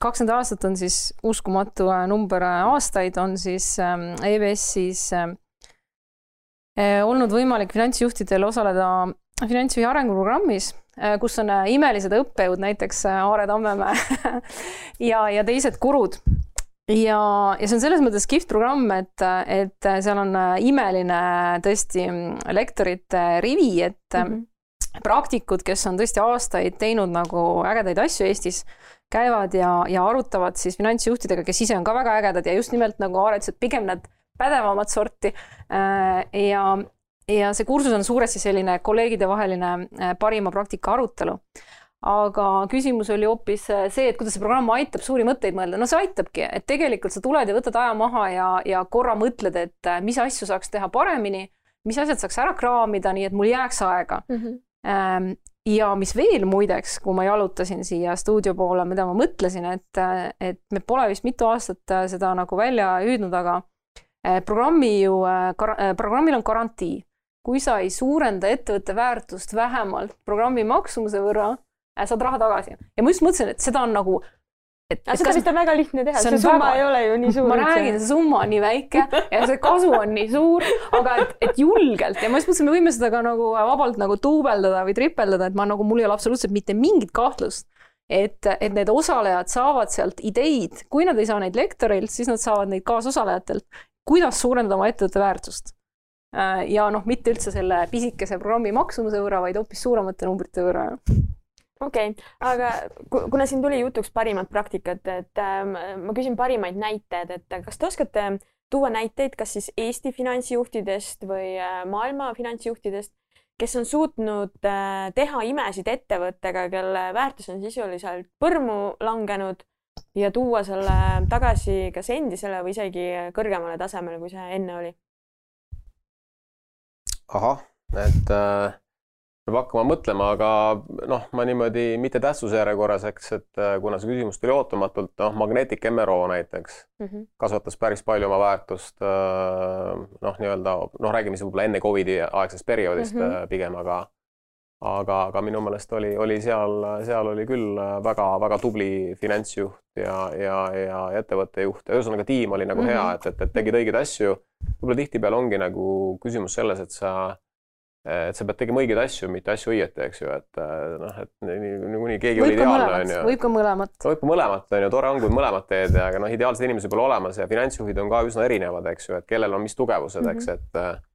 kakskümmend aastat on siis uskumatu äh, number äh, aastaid, on siis ähm, EBS-is ähm, äh, olnud võimalik finantsjuhtidel osaleda finantsjuhi arenguprogrammis, kus on imelised õppejõud, näiteks Aare Tammemäe *laughs* ja, ja teised gurud. ja, ja see on selles mõttes kihvt programm, et, et seal on imeline tõesti lektorite rivi, et mm -hmm praktikud, kes on tõesti aastaid teinud nagu ägedaid asju Eestis, käivad ja, ja arutavad siis finantsjuhtidega, kes ise on ka väga ägedad ja just nimelt nagu Aare ütles, et pigem need pädevamat sorti. Äh, ja, ja see kursus on suuresti selline kolleegidevaheline äh, parima praktika arutelu aga küsimus oli hoopis äh, see, et kuidas see programm aitab suuri mõtteid mõelda. no see aitabki, et tegelikult sa tuled ja võtad aja maha ja, ja korra mõtled, et mis asju saaks teha paremini, mis asjad saaks ära kraamida, nii et mul jääks aega mm. -hmm. Ja mis veel muideks, kui ma jalutasin siia stuudio poole, mida ma mõtlesin, et, et me pole vist mitu aastat seda nagu välja hüüdnud, aga programmi ju, äh, programmil on garantii. kui sa ei suurenda ettevõtte väärtust vähemalt programmi maksumuse võrra, saad raha tagasi. ja ma just mõtlesin, et seda on nagu et, et seda vist on väga lihtne teha, see summa väga... ei ole ju nii suur. ma räägin, see summa on nii väike ja see kasu on nii suur, aga et, et julgelt ja ma just mõtlesin, me võime seda ka nagu vabalt nagu duubeldada või tripeldada, et ma nagu, mul ei ole absoluutselt mitte mingit kahtlust, et, et need osalejad saavad sealt ideid, kui nad ei saa neid lektorilt, siis nad saavad neid kaasosalejatelt, kuidas suurendada oma ettevõtte väärtust äh, ja noh, mitte üldse selle pisikese programmi maksumuse võrra, vaid hoopis suuremate numbrite võrra okei okay., aga kuna siin tuli jutuks parimad praktikad, et äh, ma küsin parimaid näiteid, et kas te oskate tuua näiteid, kas siis Eesti finantsjuhtidest või äh, maailma finantsjuhtidest, kes on suutnud äh, teha imesid ettevõttega, kelle väärtus on sisuliselt põrmu langenud ja tuua selle tagasi kas endisele või isegi kõrgemale tasemele, kui see enne oli? ahah, et äh peab hakkama mõtlema, aga noh, ma niimoodi mitte tähtsuse järjekorras, eks, et äh, kuna see küsimus tuli ootamatult, noh, Magnetic MRO näiteks mm -hmm. kasvatas päris palju oma väärtust. Äh, noh, nii-öelda noh, räägime siis võib-olla enne Covidi aegsest perioodist mm -hmm. pigem, aga aga, aga minu meelest oli, oli seal, seal oli küll väga-väga tubli finantsjuht ja, ja, ja ettevõtte juht ja ühesõnaga tiim oli nagu mm -hmm. hea, et, et, et tegid õigeid asju. võib-olla tihtipeale ongi nagu küsimus selles, et sa et sa pead tegema õigeid asju, mitte asju õieti, eks ju, et noh, et niikuinii keegi võib oli ideaalne, on ju. võib ka mõlemat. võib ka mõlemat, on ju, tore on, kui mõlemat teed, aga noh, ideaalsed inimesed pole olemas ja finantsjuhid on ka üsna erinevad, eks ju, et kellel on mis tugevused mm, -hmm. eks, mhm. et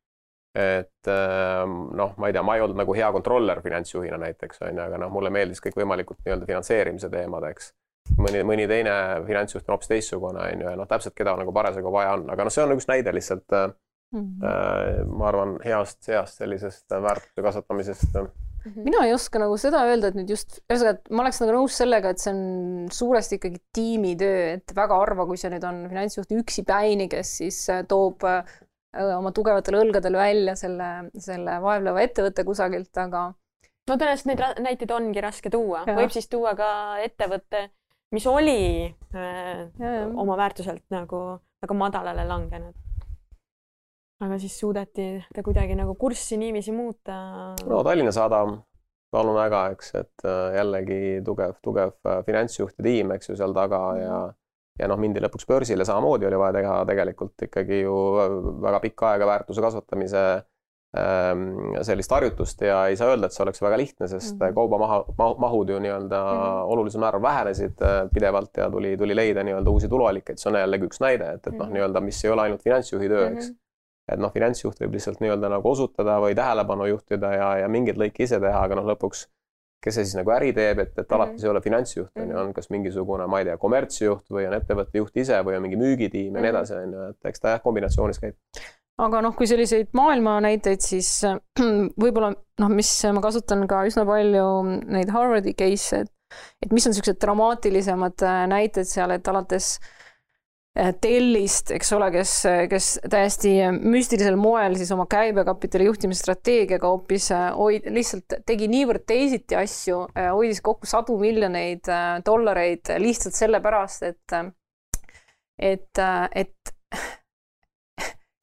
et ähm, noh, ma ei tea, ma ei olnud nagu hea kontroller finantsjuhina näiteks, on ju, aga noh, mulle meeldis kõikvõimalikud nii-öelda finantseerimise teemad, eks. mõni, mõni teine finantsjuht on hoopis teistsugune, on ju, ja noh, täpselt, keda nagu parasjagu vaja on, aga noh, see on üks näide lihtsalt äh, mm. -hmm. ma arvan, heast, heast sellisest väärtuse kasvatamisest mm. -hmm. mina ei oska nagu seda öelda, et nüüd just, ühesõnaga, et ma oleks nagu nõus sellega, et see on suuresti ikkagi tiimitöö, et väga harva, kui see nüüd on finantsjuht üksipäini, kes siis äh, toob äh, oma tugevatel õlgadel välja selle, selle vaevleva ettevõtte kusagilt, aga. no tõenäoliselt neid näiteid ongi raske tuua, võib siis tuua ka ettevõtte, mis oli öö, ja, ja. oma väärtuselt nagu väga madalale langenud aga siis suudeti ta kuidagi nagu kurssi niiviisi muuta. no Tallinna Sadam, palun väga, eks, et äh, jällegi tugev, tugev äh, finantsjuht ja tiim, eks ju, seal taga mm -hmm. Ja noh, mindi lõpuks börsile, samamoodi oli vaja teha tegelikult ikkagi ju väga pikka aega väärtuse kasvatamise ähm, sellist harjutust ja ei saa öelda, et see oleks väga lihtne, sest mm -hmm. kaubamaha, mahud ju nii-öelda mm -hmm. olulisel määral vähenesid äh, pidevalt ja tuli, tuli leida nii-öelda uusi tuluallikaid, see on jällegi üks näide, et, et noh, mhm. nii-öelda, mis ei ole ainult finantsjuhi töö, eks mm. -hmm et noh, finantsjuht võib lihtsalt nii-öelda nagu osutada või tähelepanu juhtida ja, ja mingeid lõike ise teha, aga noh, lõpuks kes see siis nagu äri teeb, et, et alati mhm. see ei ole finantsjuht, on ju, mhm. on kas mingisugune, ma ei tea, kommertsjuht või on ettevõtte juht ise või on mingi müügitiim ja nii mhm. edasi, on ju, et eks ta jah, kombinatsioonis käib. aga noh, kui selliseid maailma näiteid, siis *clears throat* võib-olla noh, mis ma kasutan ka üsna palju neid Harvardi case'e, et et mis on niisugused dramaatilisemad äh, näited seal, et alates äh, tellist, eks ole, kes, kes täiesti müstilisel moel siis oma käibekapitali juhtimisstrateegiaga hoopis eh, hoid-, lihtsalt tegi niivõrd teisiti asju, eh, hoidis kokku sadu miljoneid dollareid lihtsalt sellepärast, et et, et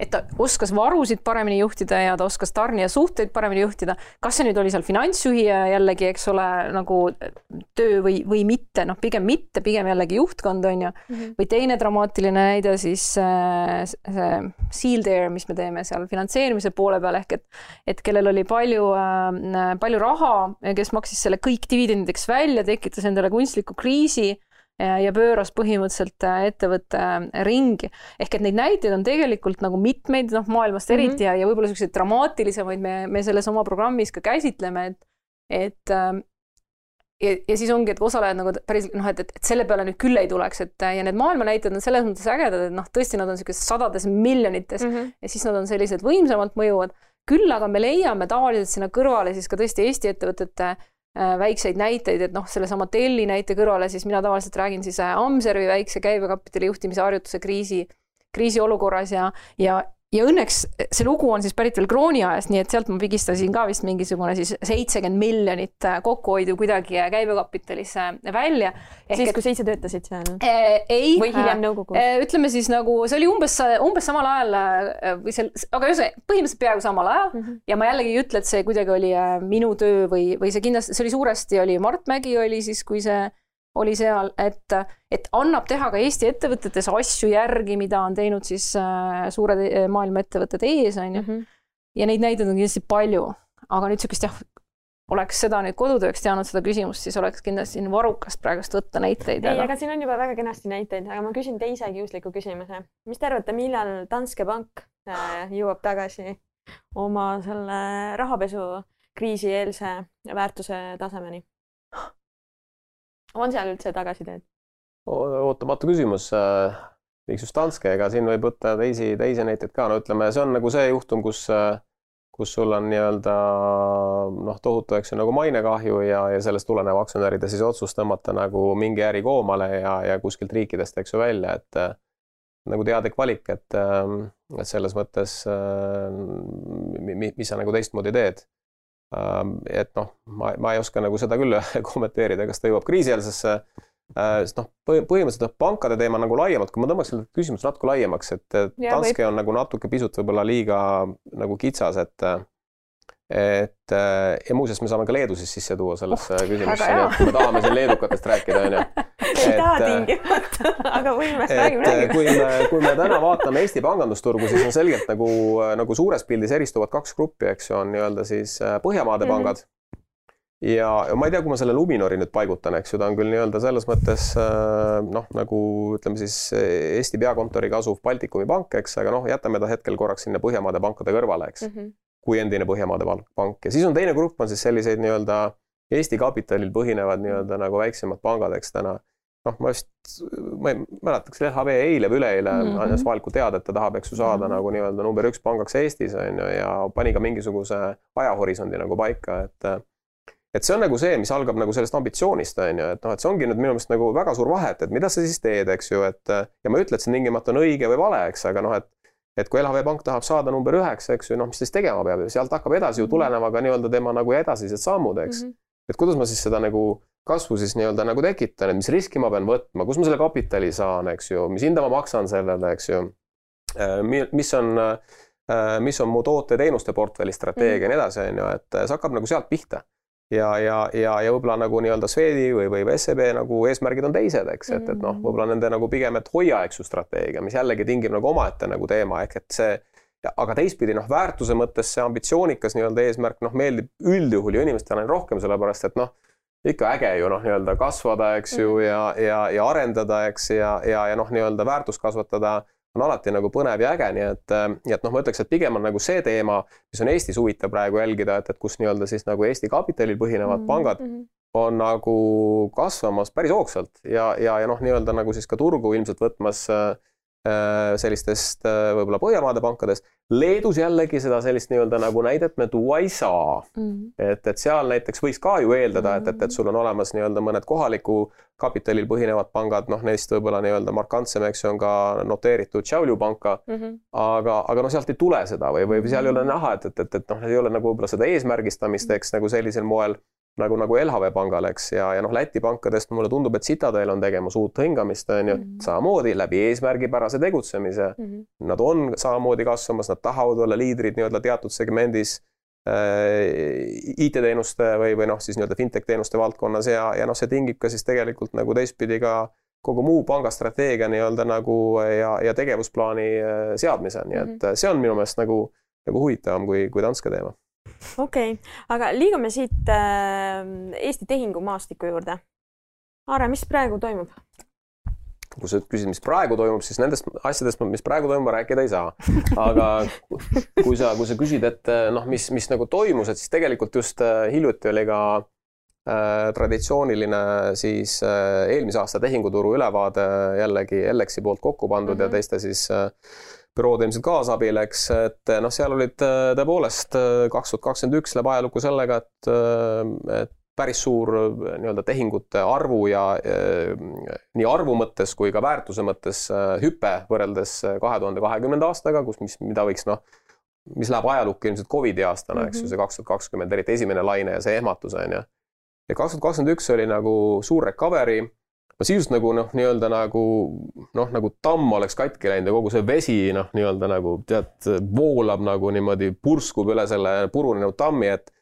et ta oskas varusid paremini juhtida ja ta oskas tarnijasuhteid paremini juhtida. kas see nüüd oli seal finantsjuhi jällegi, eks ole, nagu töö või, või mitte, noh, pigem mitte, pigem jällegi juhtkond on ju mm. -hmm. või teine dramaatiline näide siis äh, see Sealed Air, mis me teeme seal finantseerimise poole peal ehk et, et kellel oli palju äh,, palju raha, kes maksis selle kõik dividendideks välja, tekitas endale kunstliku kriisi ja pööras põhimõtteliselt äh, ettevõtte äh, ringi. ehk et neid näiteid on tegelikult nagu mitmeid, noh, maailmast eriti mm -hmm. ja, ja võib-olla niisuguseid dramaatilisemaid me, me selles oma programmis ka käsitleme, et, et ähm, ja, ja siis ongi, et osalejad nagu päris noh, et, et, et selle peale nüüd küll ei tuleks, et ja need maailma näited on selles mõttes ägedad, et noh, tõesti, nad on niisugustes sadades miljonites mm -hmm. ja siis nad on sellised võimsamalt mõjuvad. küll aga me leiame tavaliselt sinna kõrvale siis ka tõesti Eesti ettevõtete Äh, väikseid näiteid, et noh, sellesama Telli näite kõrvale, siis mina tavaliselt räägin siis äh, Amservi väikse käibekapitali juhtimise harjutuse kriisi, kriisiolukorras ja, ja ja õnneks see lugu on siis pärit veel krooni ajast, nii et sealt ma pigistasin ka vist mingisugune siis seitsekümmend miljonit äh, kokkuhoidu kuidagi äh, käibekapitalisse välja. siis et..., kui sa ise töötasid seal äh,? ei. või hiljem nõukogus äh,? ütleme siis nagu see oli umbes, umbes samal ajal äh, või seal, aga ühesõnaga põhimõtteliselt peaaegu samal ajal mm -hmm. ja ma jällegi ei ütle, et see kuidagi oli minu töö või, või see kindlasti, see oli suuresti oli Mart Mägi oli siis, kui see oli seal, et, et annab teha ka Eesti ettevõtetes asju järgi, mida on teinud siis äh, suured äh, maailma ettevõtted ees, on ju. Mhm. ja neid näiteid on kindlasti palju, aga nüüd niisugust jah, oleks seda nüüd kodutööks teadnud, seda küsimust, siis oleks kindlasti varrukast praegust võtta näiteid. ei, aga siin on juba väga kenasti näiteid, aga ma küsin teise kiusliku küsimuse. mis te arvate, millal Danske Bank äh, jõuab tagasi oma selle rahapesu kriisieelse väärtuse tasemeni? On seal üldse tagasiteed? ootamatu küsimus. Äh, miks just Danske, ega siin võib võtta teisi, teisi näiteid ka, no ütleme, see on nagu see juhtum, kus, äh, kus sul on nii-öelda noh, tohutu, eks ju, nagu mainekahju ja, ja sellest tulenev aktsionäride siis otsus tõmmata nagu mingi äri koomale ja, ja kuskilt riikidest, eks ju, välja, et äh, nagu teadlik valik, et, et selles mõttes, mis sa nagu teistmoodi teed Ähm, et noh, ma, ma ei oska nagu seda küll *laughs* kommenteerida, kas ta jõuab kriisieelsesse, äh, sest noh, põhimõtteliselt noh, pankade teema nagu laiemalt, kui ma tõmbaks selle küsimuse natuke laiemaks, et Danske on nagu natuke pisut võib-olla liiga nagu kitsas, et et äh, ja muuseas, me saame ka Leedu siis sisse tuua sellesse oh, küsimusse, kui me tahame siin leedukatest rääkida, onju. *laughs* ei taha äh, tingimata, aga võime, räägime, räägime. kui me, kui me täna vaatame Eesti pangandusturgu, siis on selgelt nagu, nagu suures pildis eristuvad kaks gruppi, eks ju, on nii-öelda siis äh, Põhjamaade mm -hmm. pangad ja, ja ma ei tea, kui ma selle Luminori nüüd paigutan, eks ju, ta on küll nii-öelda selles mõttes noh, nagu ütleme siis Eesti peakontoriga asuv Baltikumi pank, eks, aga noh, jätame ta hetkel korraks sinna Põhjamaade pankade kõrvale, eks mm. -hmm kui endine Põhjamaade pank ja siis on teine grupp on siis selliseid nii-öelda Eesti kapitalil põhinevad nii-öelda nagu väiksemad pangad, eks täna noh, ma vist, ma ei mäleta, kas LHV eile või üleeile mm -hmm. andis avalikult teada, et ta tahab, eks ju, saada mm -hmm. nagu nii-öelda number üks pangaks Eestis on ju ja pani ka mingisuguse ajahorisondi nagu paika, et et see on nagu see, mis algab nagu sellest ambitsioonist, on ju, et noh, et see ongi nüüd minu meelest nagu väga suur vahe, et, et mida sa siis teed, eks ju, et ja ma ei ütle, et see tingimata on õige või vale, eks, aga noh, et et kui LHV Pank tahab saada number üheksa, eks ju, noh, mis ta siis tegema peab ja sealt hakkab edasi ju mhm. tulenema ka nii-öelda tema nagu edasised sammud, eks mm. -hmm. et kuidas ma siis seda nagu kasvu siis nii-öelda nagu tekitan, et mis riski ma pean võtma, kus ma selle kapitali saan, eks ju, mis hinda ma maksan sellele, eks ju. Äh, mis on, äh, mis on mu toote-teenuste portfelli strateegia ja mm nii edasi, on ju, et see hakkab nagu sealt pihta ja, ja, ja, ja võib-olla nagu nii-öelda Swedi või, või SEB nagu eesmärgid on teised, eks, et, et noh, mm. võib-olla nende nagu pigem, et hoia, eks ju, strateegia, mis jällegi tingib nagu omaette nagu teema ehk et see aga teistpidi noh, väärtuse mõttes see ambitsioonikas nii-öelda eesmärk noh, meeldib üldjuhul ju inimestele rohkem, sellepärast et noh, ikka äge ju noh, nii-öelda kasvada, eks ju, mhm. ja, ja, ja arendada, eks, ja, ja, ja noh, nii-öelda väärtust kasvatada on alati nagu põnev ja äge, nii et, nii et noh, ma ütleks, et pigem on nagu see teema, mis on Eestis huvitav praegu jälgida, et, et kus nii-öelda siis nagu Eesti kapitalil põhinevad mm -hmm. pangad mhm. on nagu kasvamas päris hoogsalt ja, ja, ja noh, nii-öelda nagu siis ka turgu ilmselt võtmas äh, Äh, sellistest äh, võib-olla Põhjamaade pankadest. Leedus jällegi seda sellist nii-öelda nagu näidet me tuua ei saa mm. -hmm. et, et seal näiteks võiks ka ju eeldada, et, et, et sul on olemas nii-öelda mõned kohaliku kapitalil põhinevad pangad, noh, neist võib-olla nii-öelda markantsem, eks ju, on ka noteeritud Šiauliu panka mm. -hmm. aga, aga noh, sealt ei tule seda või, või seal ei ole näha, et, et, et, et noh, ei ole nagu võib-olla seda eesmärgistamist, eks nagu sellisel moel nagu, nagu LHV pangal, eks, ja, ja noh, Läti pankadest mulle tundub, et Citadel on tegemas uut hingamist, on ju, mm -hmm. samamoodi läbi eesmärgipärase tegutsemise mm. -hmm. Nad on samamoodi kasvamas, nad tahavad olla liidrid nii-öelda teatud segmendis äh, IT-teenuste või, või noh, siis nii-öelda fintech teenuste valdkonnas ja, ja noh, see tingib ka siis tegelikult nagu teistpidi ka kogu muu panga strateegia nii-öelda nagu ja, ja tegevusplaani äh, seadmise, nii et mm -hmm. see on minu meelest nagu, nagu huvitavam kui, kui Danske teema okei okay., aga liigume siit äh, Eesti tehingumaastiku juurde. Aare, mis praegu toimub? kui sa küsid, mis praegu toimub, siis nendest asjadest, mis praegu toimub, rääkida ei saa. aga kui sa, kui sa küsid, et noh, mis, mis nagu toimus, et siis tegelikult just äh, hiljuti oli ka äh, traditsiooniline siis äh, eelmise aasta tehinguturu ülevaade jällegi Ellexi poolt kokku pandud mm -hmm. ja mhm. teiste siis äh, bürood ilmselt kaasabil, eks, et noh, seal olid äh, tõepoolest äh, kaks tuhat kakskümmend üks läheb ajalukku sellega, et, et päris suur nii-öelda tehingute arvu ja nii arvu mõttes kui ka väärtuse mõttes hüpe võrreldes kahe tuhande kahekümnenda aastaga, kus, mis, mida võiks noh, mis läheb ajalukku ilmselt Covidi aastana, eks ju, see kaks tuhat kakskümmend, eriti esimene laine ja see ehmatus on ju. ja kaks tuhat kakskümmend üks oli nagu suur recovery ma sisuliselt nagu noh, nii-öelda nagu noh, nagu tamm oleks katki läinud ja kogu see vesi noh, nii-öelda nagu tead, voolab nagu niimoodi, purskub üle selle purunenud tammi, et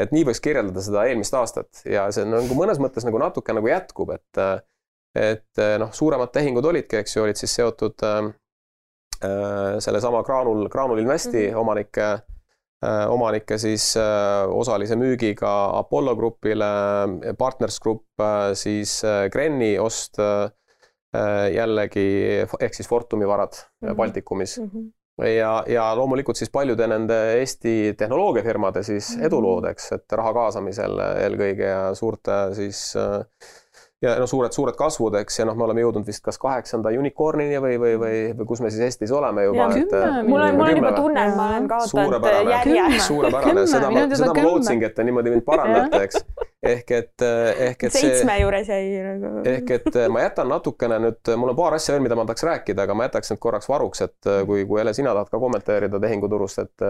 et nii võiks kirjeldada seda eelmist aastat ja see nagu mõnes mõttes nagu natuke nagu jätkub, et et noh, suuremad tehingud olidki, eks ju, olid siis seotud äh, sellesama Graanul, Graanul Investi mm -hmm. omanike Äh, omanike siis äh, osalise müügiga Apollo Grupile, Partners Group äh, siis Grenni ost jällegi ehk siis Fortumi varad mm -hmm. Baltikumis mm. -hmm. ja, ja loomulikult siis paljude nende Eesti tehnoloogiafirmade siis mhm. edulood, eks, et raha kaasamisel eelkõige ja suurte siis äh, ja no suured, suured kasvud, eks, ja noh, me oleme jõudnud vist kas kaheksanda unicorn'ini või, või, või, või kus me siis Eestis oleme juba. mul on, mul on juba tunne, et ma olen kaotanud järje. suurepärane, seda ma, seda ma lootsingi, et te niimoodi mind parandate, eks. ehk et, ehk et see. seitsme juures jäi nagu. ehk et ma jätan natukene nüüd, mul on paar asja veel, mida ma tahaks rääkida, aga ma jätaks need korraks varuks, et kui, kui Ele, sina tahad ka kommenteerida tehinguturust, et.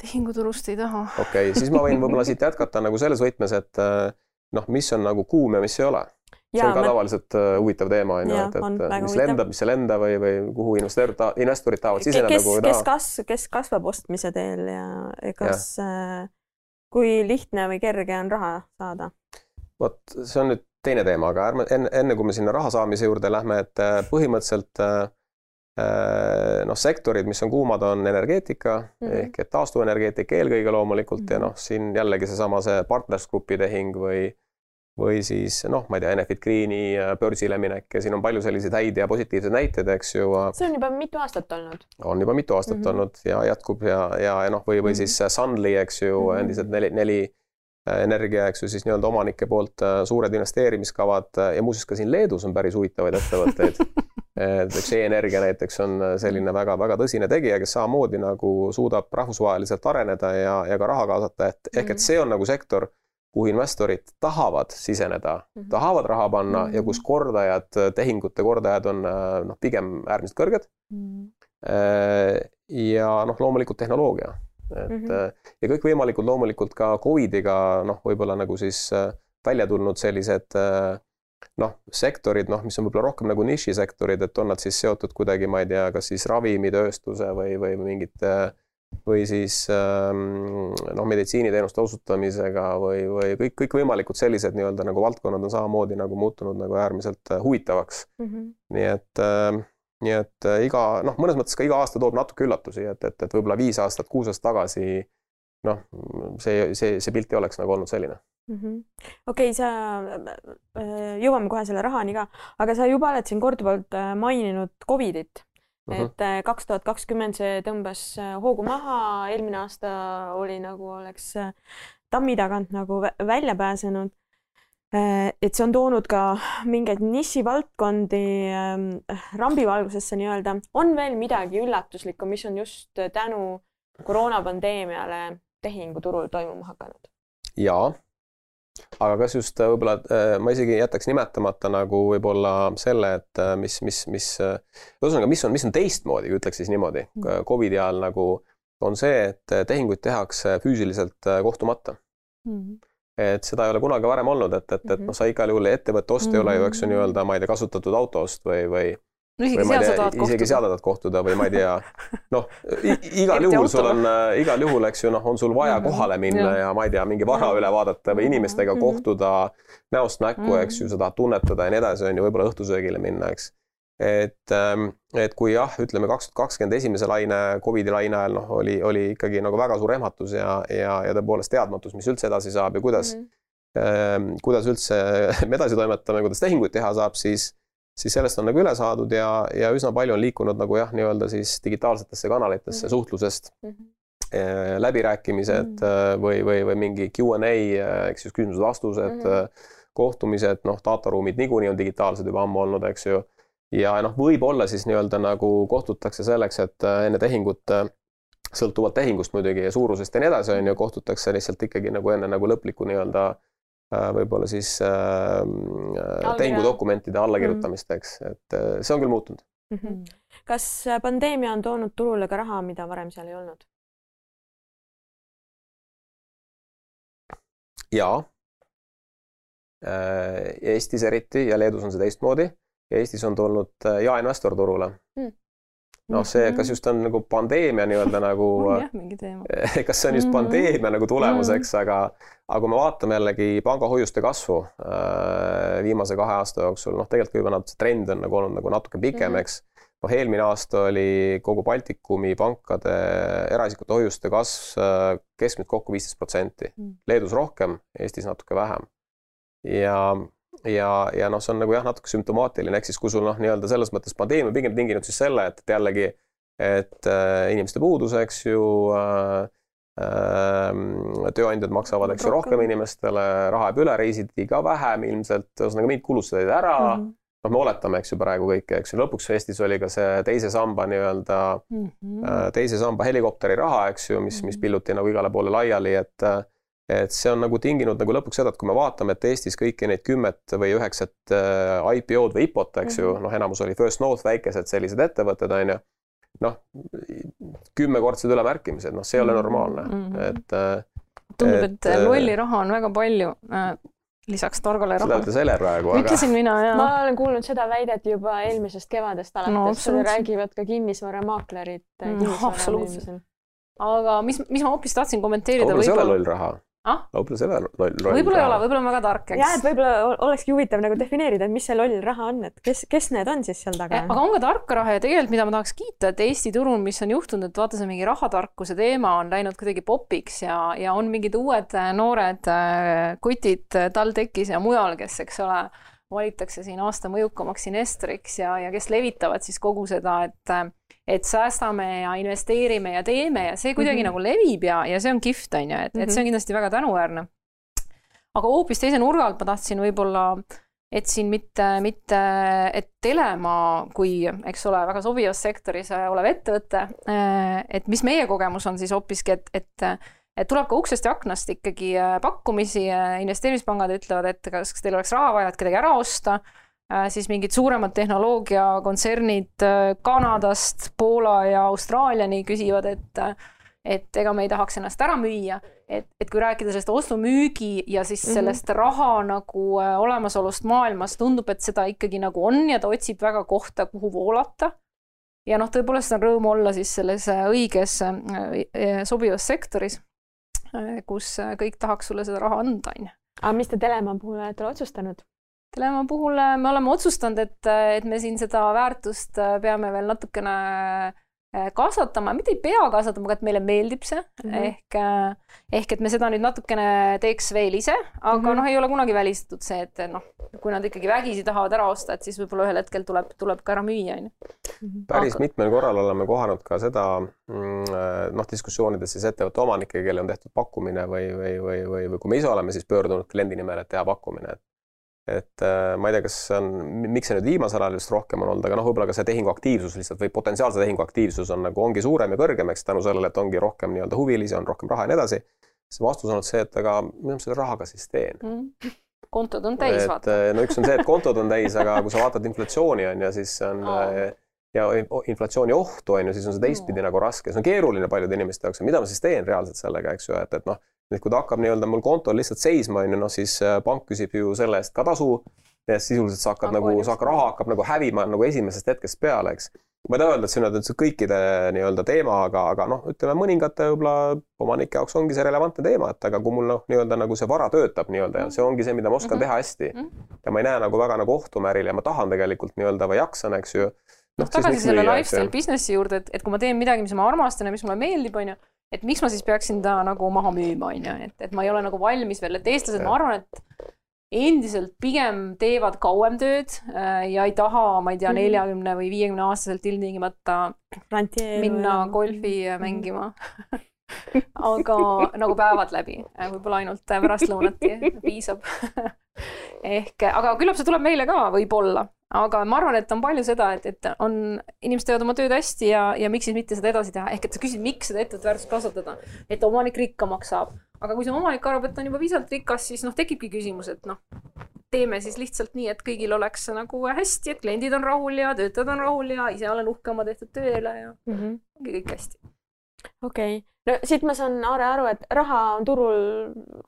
tehinguturust ei taha. okei okay,, siis ma võin võib-olla siit jätkata nagu selles võtmes, et noh, mis on nagu kuum ja mis ei ole see on ka ma... tavaliselt uh, huvitav teema on ju, et, et mis huvitav. lendab, mis ei lenda või, või kuhu investorid, investorid tahavad siseneda, ei taha. kes kas-, kes kasvab ostmise teel ja kas äh, kui lihtne või kerge on raha saada? vot see on nüüd teine teema, aga ärme enne, enne kui me sinna raha saamise juurde lähme, et äh, põhimõtteliselt äh, äh, noh, sektorid, mis on kuumad, on energeetika mm -hmm. ehk et taastuvenergeetika eelkõige loomulikult mm -hmm. ja mhm. noh, siin jällegi seesama see Partners Grupi tehing või või siis noh, ma ei tea, Enefit Greeni äh, börsile minek ja siin on palju selliseid häid ja positiivseid näiteid, eks ju. see on juba mitu aastat olnud. on juba mitu aastat mm -hmm. olnud ja jätkub ja, ja, ja noh, või, või mm -hmm. siis äh, Sunly, eks ju mm, -hmm. endiselt neli, neli äh, energia, eks ju, siis nii-öelda omanike poolt suured investeerimiskavad ja muuseas ka siin Leedus on päris huvitavaid ettevõtteid *laughs* et üks e-energia näiteks on selline väga-väga tõsine tegija, kes samamoodi nagu suudab rahvusvaheliselt areneda ja, ja ka raha kaasata, et ehk et mhm. see on nagu sektor kuhu investorid tahavad siseneda mm, -hmm. tahavad raha panna mm -hmm. ja kus kordajad, tehingute kordajad on noh, pigem äärmiselt kõrged mm. -hmm. ja noh, loomulikult tehnoloogia, et mm -hmm. ja kõikvõimalikud loomulikult ka Covidiga noh, võib-olla nagu siis äh, välja tulnud sellised noh, sektorid, noh, mis on võib-olla rohkem nagu nišisektorid, et on nad siis seotud kuidagi, ma ei tea, kas siis ravimitööstuse või, või mingite äh, või siis ähm, noh, meditsiiniteenuste osutamisega või, või kõik, kõikvõimalikud sellised nii-öelda nagu valdkonnad on samamoodi nagu muutunud nagu äärmiselt äh, huvitavaks mm. -hmm. nii et, ähm, nii et äh, iga noh, mõnes mõttes ka iga aasta toob natuke üllatusi, et, et, et võib-olla viis aastat, kuus aastat tagasi noh, see, see, see pilt ei oleks nagu olnud selline mm -hmm.. okei okay,, sa, äh, jõuame kohe selle rahani ka, aga sa juba oled siin korduvalt maininud Covidit. Et kaks tuhat kakskümmend see tõmbas hoogu maha, eelmine aasta oli nagu oleks tammi tagant nagu välja pääsenud Äh, et see on toonud ka mingeid nišivaldkondi ähm, rambivalgusesse nii-öelda. on veel midagi üllatuslikku, mis on just tänu koroonapandeemiale tehinguturul toimuma hakanud? jaa, aga kas just äh, võib-olla äh, ma isegi jätaks nimetamata nagu võib-olla selle, et mis, mis, mis ühesõnaga, mis on, mis on teistmoodi, ütleks siis niimoodi mm. Covidi ajal nagu on see, et tehinguid tehakse füüsiliselt kohtumata mm. -hmm et seda ei ole kunagi varem olnud, et, et, et noh, sa igal juhul ettevõtte ost ei ole ju, eks ju, nii-öelda, ma ei tea, kasutatud auto ost või, või no isegi seal sa tahad kohtuda. isegi seal tahad kohtuda või ma ei tea, noh, *laughs* igal juhul sul on, äh, igal juhul, eks ju, noh, on sul vaja -hmm. kohale minna ja. ja ma ei tea, mingi vara üle vaadata või inimestega mm -hmm. kohtuda näost näkku -hmm. eks ju, sa tahad tunnetada ja nii edasi, on ju, võib-olla õhtusöögile minna, eks et, ähm, et kui jah, ütleme kaks tuhat kakskümmend esimese laine, Covidi laine ajal noh, oli, oli ikkagi nagu väga suur ehmatus ja, ja, ja tõepoolest teadmatus, mis üldse edasi saab ja kuidas mm, -hmm. kuidas üldse *laughs* edasi toimetame, kuidas tehinguid teha saab, siis, siis sellest on nagu üle saadud ja, ja üsna palju on liikunud nagu jah, nii-öelda siis digitaalsetesse kanalitesse mm -hmm. suhtlusest mm. -hmm läbirääkimised mm -hmm. või, või, või mingi Q and A, eks ju, küsimused-vastused mm, -hmm. kohtumised, noh, dataruumid niikuinii on digitaalsed juba ammu olnud, eks ju ja noh, võib-olla siis nii-öelda nagu kohtutakse selleks, et äh, enne tehingut, äh, sõltuvalt tehingust muidugi ja suurusest ja nii edasi, on ju, kohtutakse lihtsalt ikkagi nagu enne nagu lõplikku nii-öelda äh, võib-olla siis äh, tehingudokumentide allakirjutamist, eks, et see on küll muutunud mm. -hmm. kas pandeemia on toonud turule ka raha, mida varem seal ei olnud? jaa. Eestis eriti ja Leedus on see teistmoodi Eestis on tulnud äh, jaeinvestor turule mm. Noh, see, kas just on nagu pandeemia nii-öelda nagu *laughs* jah, mingi teema. *laughs* kas see on just mhm. pandeemia nagu tulemuseks mm, -hmm. aga, aga kui me vaatame jällegi pangahoiuste kasvu äh, viimase kahe aasta jooksul, noh, tegelikult võib-olla see trend on nagu olnud nagu natuke pikem mm, -hmm. eks. noh, eelmine aasta oli kogu Baltikumi pankade eraisikute hoiuste kasv äh, keskmiselt kokku viisteist protsenti. Mhm. Leedus rohkem, Eestis natuke vähem. ja ja, ja noh, see on nagu jah, natuke sümptomaatiline, ehk siis kui sul noh, nii-öelda selles mõttes pandeemia pigem tinginud siis selle, et jällegi, et äh, inimeste puudus, eks ju äh,, äh, tööandjad maksavad, eks ju, rohkem inimestele, raha jääb üle, reisiti ka vähem ilmselt, ühesõnaga mingid kulud said ära mm. -hmm noh, me oletame, eks ju, praegu kõike, eks ju, lõpuks Eestis oli ka see teise samba nii-öelda mm, -hmm. teise samba helikopteri raha, eks ju, mis, mis mhm. pilluti nagu igale poole laiali, et et see on nagu tinginud nagu lõpuks seda, et kui me vaatame, et Eestis kõiki neid kümmet või üheksat äh, IPO-d või IPO-t, eks mm -hmm. ju, mhm. noh, enamus oli First North, väikesed sellised ettevõtted, on ju. noh, kümmekordsed ülemärkimised, noh, see ei ole mhm. normaalne mm, -hmm. et. Äh, tundub, et äh, lolli raha on väga palju lisaks targale rahale. seda ütles Ele praegu, aga. ütlesin mina, jaa. ma olen kuulnud seda väidet juba eelmisest kevadest alates no,, räägivad ka kinnisvaramaaklerid mm, kinnisvara müümisel. aga mis, mis ma hoopis tahtsin kommenteerida. võib-olla see ei ole loll raha ah? võib-olla see loll, loll. võib-olla ei ole, võib-olla on väga tark, eks. jah, et võib-olla olekski huvitav nagu defineerida, et mis see loll raha on, et kes, kes need on siis seal taga? aga on ka tarka raha ja tegelikult, mida ma tahaks kiita, et Eesti turul, mis on juhtunud, et vaata, see mingi rahatarkuse teema on läinud kuidagi popiks ja, ja on mingid uued äh, noored äh, kutid TalTechis ja mujal, kes, eks ole, valitakse siin aasta mõjukamaks investoriks ja, ja kes levitavad siis kogu seda, et et säästame ja investeerime ja teeme ja see kuidagi mm -hmm. nagu levib ja, ja see on kihvt, on ju, et mm, -hmm. et see on mhm. kindlasti väga tänuväärne. aga hoopis teise nurga alt ma tahtsin võib-olla, et siin mitte, mitte, et Telemaa kui, eks ole, väga sobivas sektoris olev ettevõte, et mis meie kogemus on siis hoopiski, et, et et tuleb ka uksest ja aknast ikkagi pakkumisi, investeerimispangad ütlevad, et kas, teil oleks raha vaja, et kedagi ära osta Äh, siis mingid suuremad tehnoloogiakontsernid äh, Kanadast, Poola ja Austraaliani küsivad, et et ega me ei tahaks ennast ära müüa, et, et kui rääkida sellest ostu-müügi ja siis mm -hmm. sellest raha nagu äh, olemasolust maailmas, tundub, et seda ikkagi nagu on ja ta otsib väga kohta, kuhu voolata. ja noh, tõepoolest on rõõm olla siis selles õiges sobivas sektoris, kus kõik tahaks sulle seda raha anda, on ju. aga mis te Telemaa puhul olete otsustanud? Dilemma puhul äh, me oleme otsustanud, et, et me siin seda väärtust peame veel natukene Äh, kasvatama, mitte ei pea kasvatama, aga et meile meeldib see mm -hmm. ehk, äh, ehk et me seda nüüd natukene teeks veel ise, aga mm -hmm. noh, ei ole kunagi välistatud see, et noh, kui nad ikkagi vägisi tahavad ära osta, et siis võib-olla ühel hetkel tuleb, tuleb ka ära müüa, onju. Mhm. päris aga... mitmel korral oleme kohanud ka seda mm, äh, noh, diskussioonides siis ettevõtte omanikega, kellel on tehtud pakkumine või, või, või, või, või kui me ise oleme siis pöördunud kliendi nimel, et teha pakkumine, et et äh, ma ei tea, kas see on, miks see nüüd viimasel ajal just rohkem on olnud, aga noh, võib-olla ka see tehingu aktiivsus lihtsalt või potentsiaalse tehingu aktiivsus on nagu ongi suurem ja kõrgem, eks tänu sellele, et ongi rohkem nii-öelda huvilisi, on rohkem raha ja nii edasi. siis vastus on olnud see, et aga mida ma selle rahaga siis teen mm.? *laughs* kontod on täis, vaata. Äh, no üks on see, et *laughs* kontod on täis, aga kui sa vaatad inflatsiooni on ju, siis on oh. ja inflatsiooni ohtu on ju, siis on see teistpidi mm. nagu raske, see on keeruline paljude inimeste jaoks, mida ma siis teen reaalselt sellega, eks ju, et, et noh nüüd, kui ta hakkab nii-öelda mul kontol lihtsalt seisma, on ju, noh siis äh, pank küsib ju selle eest ka tasu. ja sisuliselt sa hakkad nagu, sa hakkad, raha hakkab nagu hävima nagu esimesest hetkest peale, eks. ma ei taha öelda, et see on nüüd kõikide nii-öelda teema, aga, aga noh, ütleme mõningate võib-olla omanike jaoks ongi see relevantne teema, et aga kui mul noh, nii-öelda nagu see vara töötab nii-öelda ja see ongi see, mida ma oskan mm -hmm. teha hästi mm. -hmm. ja ma ei näe nagu väga nagu ohtu ma ärile ja ma tahan tegelikult nii-öelda või jaksan, eks ju noh, tagasi selle lifestyle businessi juurde, et, et kui ma teen midagi, mis ma armastan ja mis mulle meeldib, on ju, et miks ma siis peaksin ta nagu maha müüma, on ju, et, et ma ei ole nagu valmis veel, et eestlased, ma arvan, et endiselt pigem teevad kauem tööd äh, ja ei taha, ma ei tea, mhm. neljakümne või viiekümne aastaselt ilmtingimata minna golfi mängima *laughs* aga nagu päevad läbi, äh, võib-olla ainult pärastlõunati piisab *laughs* ehk, aga küllap see tuleb meile ka, võib-olla, aga ma arvan, et on palju seda, et, et on, inimesed teevad oma tööd hästi ja, ja miks siis mitte seda edasi teha, ehk et sa küsid, miks seda ettevõtte väärtust kasvatada, et omanik rikkamaks saab. aga kui see omanik arvab, et ta on juba piisavalt rikas, siis noh, tekibki küsimus, et noh, teeme siis lihtsalt nii, et kõigil oleks nagu hästi, et kliendid on rahul ja töötajad on rahul ja ise olen uhke oma tehtud töö üle ja mm -hmm. ongi kõik hästi. okei okay no siit ma saan, Aare, aru, et raha on turul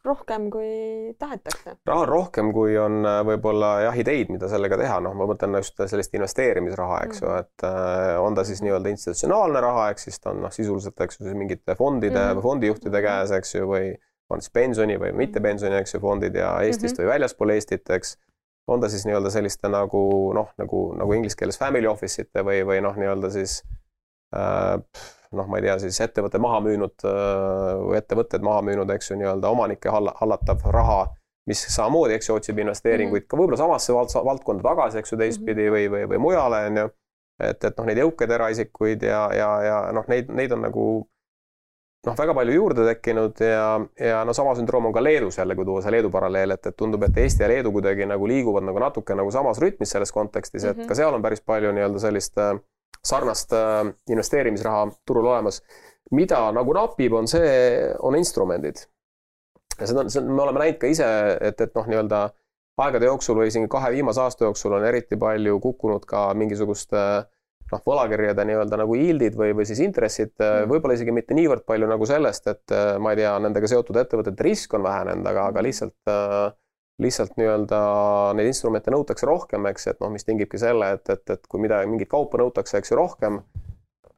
rohkem, kui tahetakse. raha on rohkem, kui on äh, võib-olla jah, ideid, mida sellega teha, noh, ma mõtlen just sellist investeerimisraha, eks ju mm, -hmm. et äh, on ta siis nii-öelda institutsionaalne raha, ehk siis ta on noh, sisuliselt, eks ju, mingite fondide mm -hmm. või fondijuhtide käes, eks ju, või on siis pensioni või mitte pensioni, eks ju, fondid ja Eestist mm -hmm. või väljaspool Eestit, eks on ta siis nii-öelda selliste nagu noh, nagu, nagu inglise keeles family office ite või, või noh, nii-öelda siis äh, noh, ma ei tea, siis ettevõte maha müünud äh, või ettevõtted maha müünud, eks ju, nii-öelda omanike hall hallatav raha, mis samamoodi, eks ju, otsib investeeringuid mm -hmm. ka võib-olla samasse vald valdkonda tagasi, eks ju, teistpidi mm -hmm. või, või, või mujale, on ju. et, et noh, neid jõukaid eraisikuid ja, ja, ja noh, neid, neid on nagu noh, väga palju juurde tekkinud ja, ja no sama sündroom on ka Leedus jälle, kui tuua see Leedu paralleel, et, et tundub, et Eesti ja Leedu kuidagi nagu liiguvad nagu natuke nagu samas rütmis selles kontekstis, et mm -hmm. ka seal on päris palju nii-öelda sellist äh, sarnast äh, investeerimisraha turul olemas. mida nagu napib, on see, on instrumendid. ja seda, seda me oleme näinud ka ise, et, et noh, nii-öelda aegade jooksul või siin kahe viimase aasta jooksul on eriti palju kukkunud ka mingisugust noh, võlakirjade nii-öelda nagu yield'id või, või siis intressid mm., võib-olla isegi mitte niivõrd palju nagu sellest, et ma ei tea, nendega seotud ettevõtete risk on vähenenud, aga, aga lihtsalt äh, lihtsalt nii-öelda neid instrumente nõutakse rohkem, eks, et noh, mis tingibki selle, et, et, et kui midagi, mingit kaupa nõutakse, eks ju, rohkem,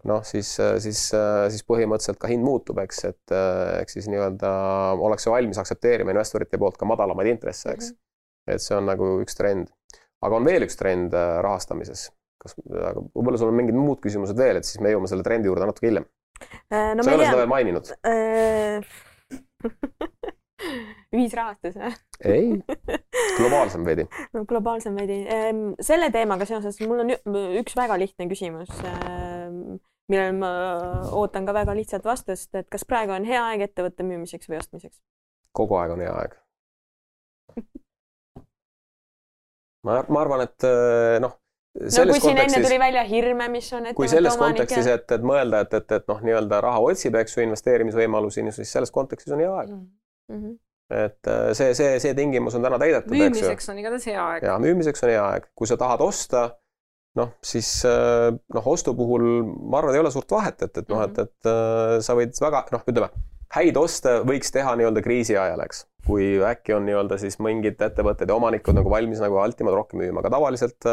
noh, siis, siis, siis põhimõtteliselt ka hind muutub, eks, et ehk siis nii-öelda ollakse valmis aktsepteerima investorite poolt ka madalamaid intresse, eks mm. -hmm. et see on nagu üks trend. aga on veel üks trend äh, rahastamises. kas, aga võib-olla sul on mingid muud küsimused veel, et siis me jõuame selle trendi juurde natuke hiljem äh, no,. sa ei ole seda veel maininud *laughs* ühisrahastus või? ei, *laughs* globaalsem veidi. no globaalsem veidi. Selle teemaga seoses mul on üks väga lihtne küsimus, millele ma ootan ka väga lihtsat vastust, et kas praegu on hea aeg ettevõtte müümiseks või ostmiseks? kogu aeg on hea aeg *laughs* ma, ma arvan, et eh, noh, no kui siin enne tuli välja hirme, mis on kui selles kontekstis, et, et mõelda, et, et, et noh, nii-öelda raha otsib, eks ju, investeerimisvõimalusi, siis selles kontekstis on hea aeg mm. -hmm et äh, see, see, see tingimus on täna täidetud. müümiseks on igatahes hea aeg. ja müümiseks on hea aeg, kui sa tahad osta, noh, siis äh, noh, ostu puhul ma arvan, ei ole suurt vahet, et, et noh, et, et äh, sa võid väga noh, ütleme häid oste võiks teha nii-öelda kriisi ajal, eks. kui äkki on nii-öelda siis mingid ettevõtted ja omanikud nagu valmis nagu altimad rohkem müüma, aga tavaliselt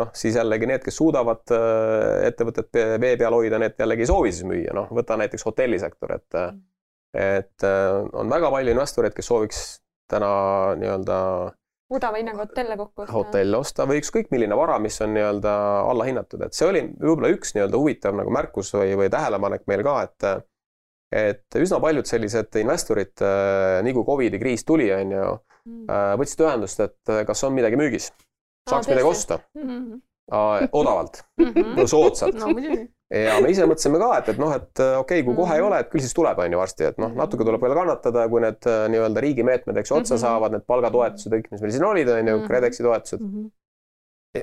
noh, siis jällegi need, kes suudavad ettevõtet vee peal hoida, need jällegi ei soovi siis müüa, noh, võta näiteks hotellisektor, et mm et äh, on väga palju investoreid, kes sooviks täna nii-öelda odava hinnaga hotelle kokku osta. hotelle osta või ükskõik milline vara, mis on nii-öelda allahinnatud, et see oli võib-olla üks nii-öelda huvitav nagu märkus või, või tähelepanek meil ka, et et üsna paljud sellised investorid, äh, nii kui Covidi kriis tuli, on ju, mm. äh, võtsid ühendust, et kas on midagi müügis, saaks midagi osta mm. -hmm. odavalt mm, -hmm. soodsalt no, ja me ise mõtlesime ka, et, et noh, et okei okay,, kui kohe ei mhm. ole, et küll siis tuleb, on ju varsti, et noh, mhm. natuke tuleb veel kannatada, kui need nii-öelda riigimeetmed, eks ju, otsa mm -hmm. saavad, need palgatoetused, kõik, mis meil siin olid, on ju, KredExi toetused mm. -hmm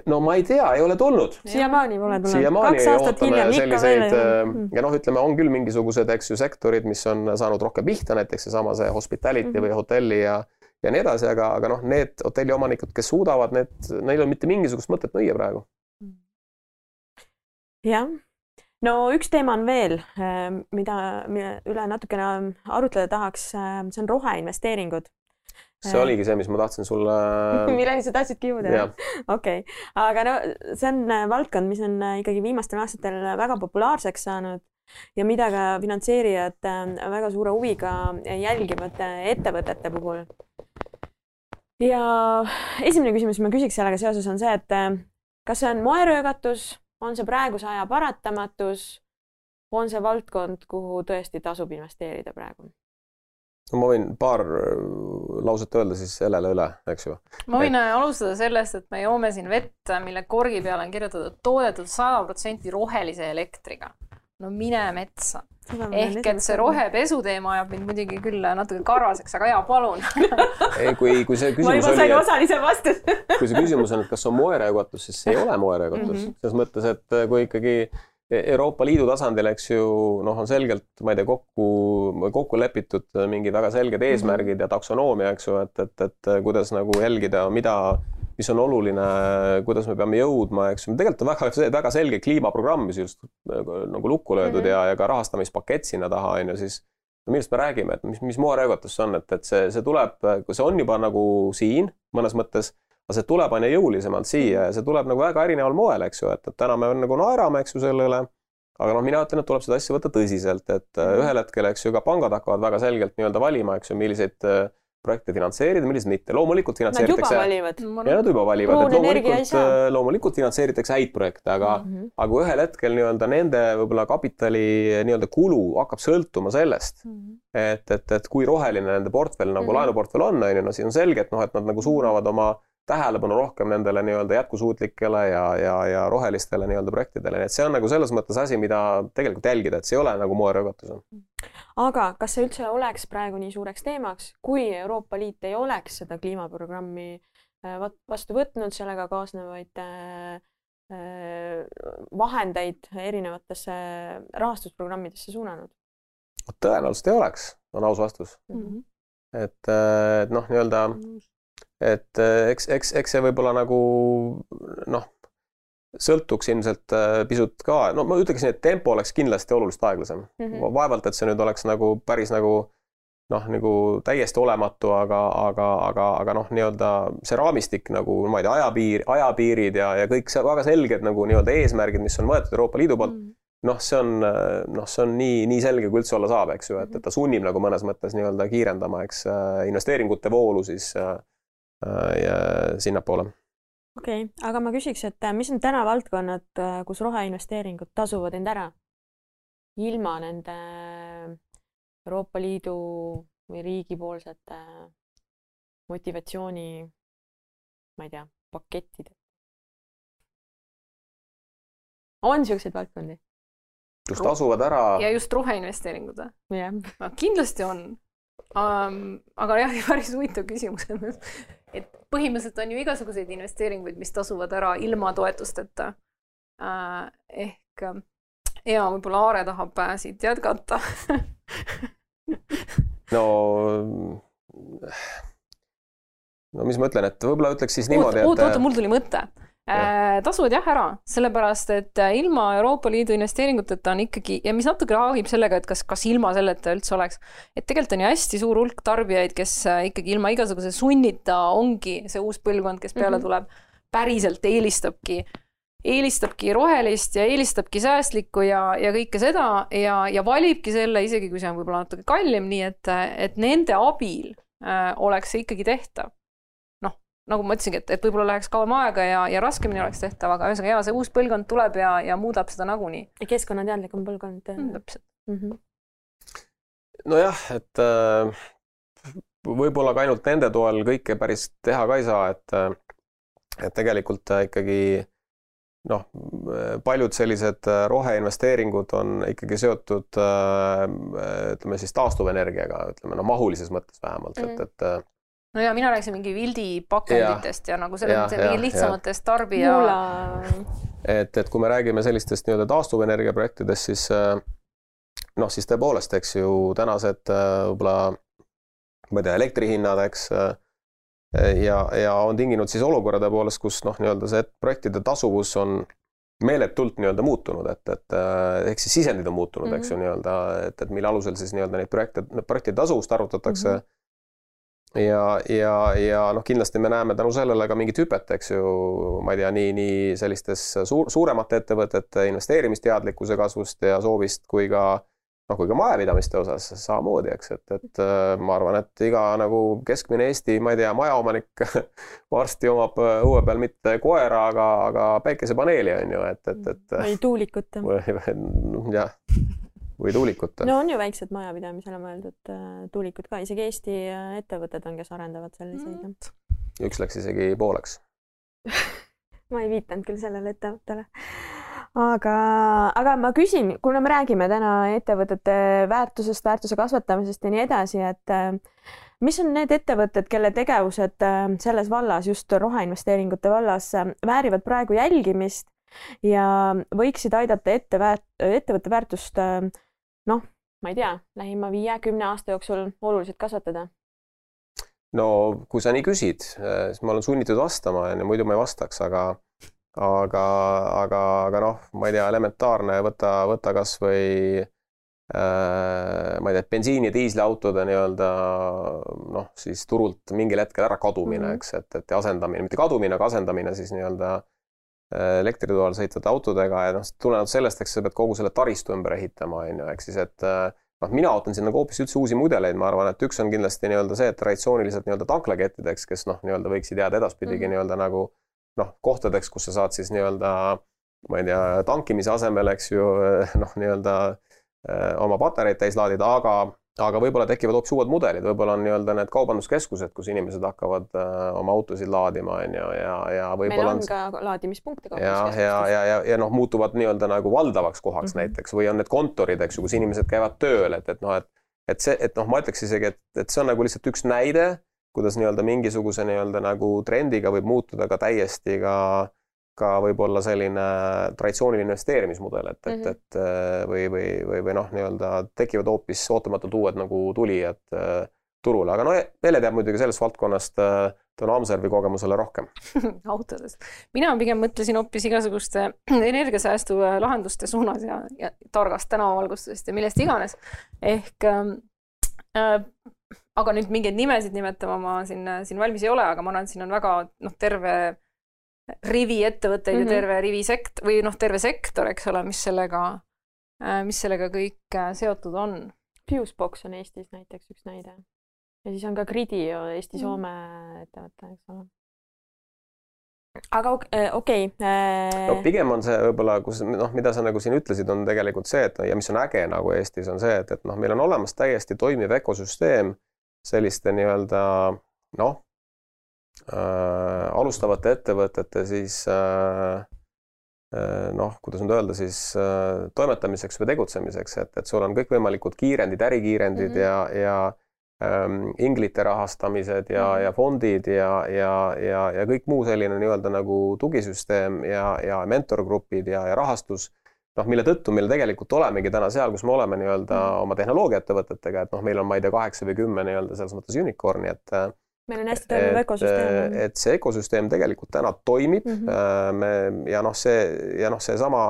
no ma ei tea, ei ole tulnud. siiamaani pole tulnud. siiamaani ootame selliseid äh, ja noh, ütleme, on küll mingisugused, eks ju, sektorid, mis on saanud rohkem pihta, näiteks seesama see hospitality mm -hmm. või hotelli ja ja nii edasi, aga, aga noh, need hotelliomanikud, kes suudavad, need, neil ei ole mitte mingisugust mõtet müüa praegu. jah, no üks teema on veel, äh, mida, üle natukene arutleda tahaks, äh, see on roheinvesteeringud. See oligi see, mis ma tahtsin sulle *laughs* milleni sa tahtsidki jõuda, okei. Aga no see on äh, valdkond, mis on äh, ikkagi viimastel aastatel väga populaarseks saanud ja mida ka finantseerijad äh, väga suure huviga jälgivad ettevõtete puhul. ja esimene küsimus, mis ma küsiks sellega seoses, on see, et kas see on moeröögatus, on see praeguse aja paratamatus, on see valdkond, kuhu tõesti tasub investeerida praegu? no ma võin paar äh, lauset öelda siis Helele üle, eks ju. ma võin et... Äh, alustada sellest, et me joome siin vett, mille korgi peale on kirjutatud toodetud sada protsenti rohelise elektriga. No mine metsa. ehk et see rohepesu teema ajab mind muidugi küll natuke karvaseks, aga jaa, palun *laughs* ei, kui, kui see küsimus ma juba sain osalise vastuse *laughs* kui see küsimus on, et kas on moeröögatus, siis see ei ole moeröögatus mm -hmm. selles mõttes, et äh, kui ikkagi Euroopa Liidu tasandil, eks ju, noh, on selgelt, ma ei tea, kokku, kokku lepitud mingid väga selged eesmärgid mm -hmm. ja taksonoomia, eks ju, et, et, et kuidas nagu jälgida, mida, mis on oluline, kuidas me peame jõudma, eks ju, tegelikult on väga, väga selge kliimaprogramm, mis just nagu lukku löödud mm -hmm. ja, ja ka rahastamispakett sinna taha, on ju, siis no millest me räägime, et mis, mis moeröögatus see on, et, et see, see tuleb, see on juba nagu siin mõnes mõttes aga see tuleb aina jõulisemalt siia ja see tuleb nagu väga erineval moel, eks ju, et, et täna me nagu naerame, eks ju, selle üle. aga noh, mina ütlen, et tuleb seda asja võtta tõsiselt, et mm. ühel hetkel, eks ju, ka pangad hakkavad väga selgelt nii-öelda valima, eks ju, milliseid äh, projekte finantseerida, milliseid mitte. loomulikult finantseeritakse. Nad juba valivad. ja nad juba valivad, et loomulikult, äh, loomulikult finantseeritakse häid projekte, aga mm, -hmm. aga kui ühel hetkel nii-öelda nende võib-olla kapitali nii-öelda kulu hakkab sõltuma sellest mm, -hmm. et, et, et kui roheline nende portfell nagu mm -hmm. laenuportfell on, on ju, no siis on selge, et noh, et nad nagu suunavad oma tähelepanu rohkem nendele nii-öelda jätkusuutlikele ja, ja, ja rohelistele nii-öelda projektidele, nii et see on nagu selles mõttes asi, mida tegelikult jälgida, et see ei ole nagu moeröögatus. Aga kas see üldse oleks praegu nii suureks teemaks, kui Euroopa Liit ei oleks seda kliimaprogrammi äh, vastu võtnud, sellega kaasnevaid äh, äh, vahendeid erinevatesse rahastusprogrammidesse suunanud? tõenäoliselt ei oleks, on aus vastus mm. -hmm. et, et noh, nii-öelda et eks, eks, eks see võib-olla nagu noh, sõltuks ilmselt eh, pisut ka, no ma ütleksin, et tempo oleks kindlasti oluliselt aeglasem mm. -hmm. vaevalt, et see nüüd oleks nagu päris nagu noh, nagu täiesti olematu, aga, aga, aga, aga noh, nii-öelda see raamistik nagu, ma ei tea, ajapiir, ajapiirid ja, ja kõik see väga selged nagu nii-öelda eesmärgid, mis on võetud Euroopa Liidu poolt mm. -hmm noh, see on, noh, see on nii, nii selge, kui üldse olla saab, eks ju, et, et ta sunnib nagu mõnes mõttes nii-öelda kiirendama, eks investeeringute voolu siis äh, Äh, sinnapoole. Okei okay., aga ma küsiks, et äh, mis on täna valdkonnad, äh, kus roheinvesteeringud tasuvad end ära ilma nende Euroopa Liidu või riigipoolsete motivatsiooni, ma ei tea, pakettideta? on niisuguseid valdkondi? kus tasuvad ära. ja just roheinvesteeringud või? jah. kindlasti on um,. aga jah, *laughs* päris huvitav küsimus põhimõtteliselt on ju igasuguseid investeeringuid, mis tasuvad ära ilma toetusteta äh,. ehk ja võib-olla Aare tahab äh, siit jätkata *laughs* no no mis ma ütlen, et võib-olla ütleks siis niimoodi, et. oota, oota, mul tuli mõte Äh, tasuvad jah ära, sellepärast et äh, ilma Euroopa Liidu investeeringuteta on ikkagi ja mis natuke haagib sellega, et kas, kas ilma selleta üldse oleks, et tegelikult on ju hästi suur hulk tarbijaid, kes äh, ikkagi ilma igasuguse sunnita ongi see uus põlvkond, kes peale mm -hmm. tuleb, päriselt eelistabki eelistabki rohelist ja eelistabki säästlikku ja, ja kõike seda ja, ja valibki selle, isegi kui see on võib-olla natuke kallim, nii et, et nende abil äh, oleks see ikkagi tehtav nagu ma ütlesingi, et, et võib-olla läheks kauem aega ja, ja raskemini oleks tehtav, aga ühesõnaga ja see uus põlvkond tuleb ja, ja muudab seda nagunii. keskkonnateadlikum põlvkond mm,. täpselt mm. -hmm. nojah, et äh, võib-olla ka ainult nende toel kõike päris teha ka ei saa, et, äh, et tegelikult äh, ikkagi noh, paljud sellised äh, roheinvesteeringud on ikkagi seotud ütleme siis taastuvenergiaga, ütleme noh, mahulises mõttes vähemalt mm, -hmm. et, et no ja mina rääkisin mingi Wildi pakenditest ja, ja nagu selles mõttes mingi lihtsamatest tarbija. et, et kui me räägime sellistest nii-öelda taastuvenergia projektidest, siis noh, siis tõepoolest, eks ju tänased võib-olla ma ei tea, elektrihinnad, eks. ja, ja on tinginud siis olukorra tõepoolest, kus noh, nii-öelda see projektide tasuvus on meeletult nii-öelda muutunud, et, et ehk siis sisendid on muutunud mm, -hmm. eks ju mhm. nii-öelda, et, et mille alusel siis nii-öelda neid projekte, projektide tasuvust arvutatakse mm. -hmm ja, ja, ja noh, kindlasti me näeme tänu sellele ka mingit hüpet, eks ju, ma ei tea, nii, nii sellistes suur, suuremate ettevõtete investeerimisteadlikkuse kasvust ja soovist kui ka noh, kui ka majapidamiste osas samamoodi, eks, et, et äh, ma arvan, et iga nagu keskmine Eesti, ma ei tea, majaomanik *laughs* varsti omab äh, õue peal mitte koera, aga, aga päikesepaneeli on ju, et, et, et. või tuulikut. jah, või tuulikut. no on ju väiksed majapidamisele mõeldud äh, tuulikud ka, isegi Eesti ettevõtted on, kes arendavad selliseid mm.. üks läks isegi pooleks. *laughs* Ma ei viitanud küll sellele ettevõttele. Aga, aga ma küsin, kuna me räägime täna ettevõtete väärtusest, väärtuse kasvatamisest ja nii edasi, et äh, mis on need ettevõtted, kelle tegevused äh, selles vallas, just roheinvesteeringute vallas, äh, väärivad praegu jälgimist ja võiksid aidata ette väärt-, ettevõtte väärtust noh, ma ei tea, lähima viie-kümne aasta jooksul oluliselt kasvatada? no kui sa nii küsid, siis ma olen sunnitud vastama, onju, muidu ma ei vastaks, aga aga, aga, aga noh, ma ei tea, elementaarne, võta, võta kasvõi äh, ma ei tea, bensiini ja diisliautode nii-öelda noh, siis turult mingil hetkel ära kadumine mm, -hmm. eks, et, et asendamine, mitte kadumine, aga asendamine siis nii-öelda äh, elektritoal sõitvate autodega ja noh, tulenevalt sellest, eks sa pead kogu selle taristu ümber ehitama, on ju, ehk siis, et äh, noh, mina ootan siin nagu hoopis üldse uusi mudeleid, ma arvan, et üks on kindlasti nii-öelda see, et traditsioonilised nii-öelda tanklakettideks, kes noh, nii-öelda võiksid jääda edaspidigi mm -hmm. nii-öelda nagu noh, kohtadeks, kus sa saad siis nii-öelda ma ei tea, tankimise asemel, eks ju, *laughs* noh, nii-öelda eh, oma patareid täis laadida, aga, aga võib-olla tekivad hoopis uued mudelid, võib-olla on nii-öelda need kaubanduskeskused, kus inimesed hakkavad uh, oma autosid laadima, on ju, ja, ja võib-olla on ka laadimispunkte ja, ja, ja, ja, ja noh, muutuvad nii-öelda nagu valdavaks kohaks mm -hmm. näiteks. Või on need kontorid, eks ju, kus inimesed käivad tööl, et, et noh, et et see, et noh, ma ütleks isegi, et, et see on nagu lihtsalt üks näide kuidas nii-öelda mingisuguse nii-öelda nagu trendiga võib muutuda ka täiesti ka, ka võib-olla selline traditsiooniline investeerimismudel, et mm, -hmm. et, mhm. et äh, või, või, või, või noh, nii-öelda tekivad hoopis ootamatult uued nagu tulijad äh, turule, aga no Velle teab muidugi sellest valdkonnast äh, tänu Amservi kogemusele rohkem *laughs* autodest. mina pigem mõtlesin hoopis igasuguste *clears throat* energiasäästu lahenduste suunas ja, ja targast tänavavalgustusest ja millest iganes. ehk ähm, äh, aga nüüd mingeid nimesid nimetama ma siin, siin valmis ei ole, aga ma arvan, et siin on väga noh, terve rivi ettevõtteid mm -hmm. ja mhm. terve rivi sekt- või noh, terve sektor, eks ole, mis sellega, mis sellega kõik äh, seotud on. Fusebox on Eestis näiteks üks näide. ja siis on ka Gridio Eesti-Soome mm. ettevõte, eks ole aga okei okay, äh.... no pigem on see võib-olla, kus noh, mida sa nagu siin ütlesid, on tegelikult see, et ja mis on äge nagu Eestis on see, et, et noh, meil on olemas täiesti toimiv ökosüsteem selliste nii-öelda noh äh,, alustavate ettevõtete siis äh, äh, noh, kuidas nüüd öelda siis äh, toimetamiseks või tegutsemiseks, et, et sul on kõikvõimalikud kiirendid, ärikiirendid mm -hmm. ja, ja ähm, inglite rahastamised ja mm, -hmm. ja fondid ja, ja, ja, ja kõik muu selline nii-öelda nagu tugisüsteem ja, ja mentorgrupid ja, ja rahastus noh, mille tõttu meil tegelikult olemegi täna seal, kus me oleme nii-öelda mm. oma tehnoloogiaettevõtetega, et noh, meil on, ma ei tea, kaheksa või kümme nii-öelda selles mõttes unicorn'i, et meil on hästi toimiv ökosüsteem. et see ökosüsteem tegelikult täna toimib mm. -hmm. me ja noh, see ja noh, seesama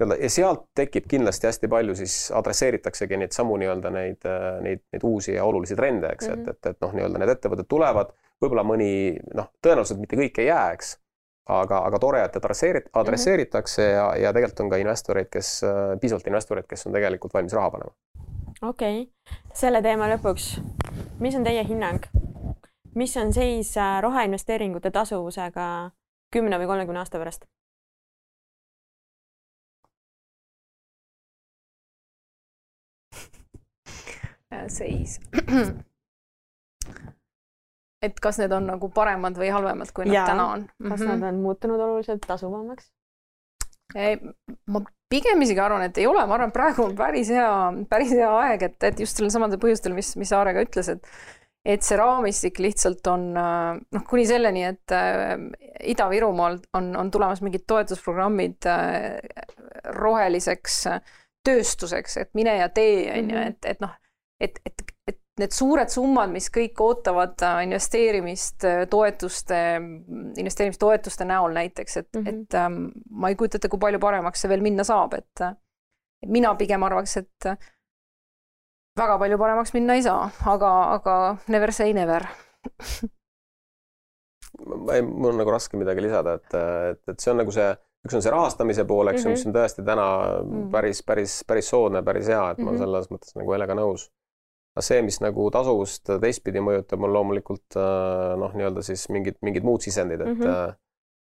nii-öelda ja sealt tekib kindlasti hästi palju, siis adresseeritaksegi neid samu nii-öelda neid, neid, neid uusi ja olulisi trende, eks mm, -hmm. et, et, et noh, nii-öelda need ettevõtted tulevad, võib-olla mõni noh, tõenäoliselt mitte kõik ei jää, eks aga, aga tore, et adresseerit-, mhm. adresseeritakse mm -hmm. ja, ja tegelikult on ka investoreid, kes, piisavalt investoreid, kes on tegelikult valmis raha panema. okei okay., selle teema lõpuks, mis on teie hinnang? Mis on seis äh, roheinvesteeringute tasuvusega kümne või kolmekümne aasta pärast? *laughs* seis *clears throat* et kas need on nagu paremad või halvemad, kui nad Jaa. täna on? kas nad on muutunud oluliselt tasuvamaks? ma pigem isegi arvan, et ei ole, ma arvan, praegu on päris hea, päris hea aeg, et, et just sellel samadel põhjustel, mis, mis Aare ka ütles, et et see raamistik lihtsalt on äh, noh, kuni selleni, et äh, Ida-Virumaal on, on tulemas mingid toetusprogrammid äh, roheliseks tööstuseks, et mine ja tee, on ju, Mhm. et, et noh, et, et, et need suured summad, mis kõik ootavad investeerimist toetuste, investeerimistoetuste näol näiteks, et mm. -hmm. et ähm, ma ei kujuta ette, kui palju paremaks see veel minna saab, et mina pigem arvaks, et väga palju paremaks minna ei saa, aga, aga never say never. ma ei, mul on nagu raske midagi lisada, et, et, et see on nagu see, üks on see rahastamise pool, eks ju mm -hmm., mis on tõesti täna Mhm. päris, päris, päris soodne, päris hea, et ma Mhm. selles mõttes nagu Helega nõus. aga see, mis nagu tasuvust teistpidi mõjutab, on loomulikult äh, noh, nii-öelda siis mingid, mingid muud sisendid, et mm. -hmm.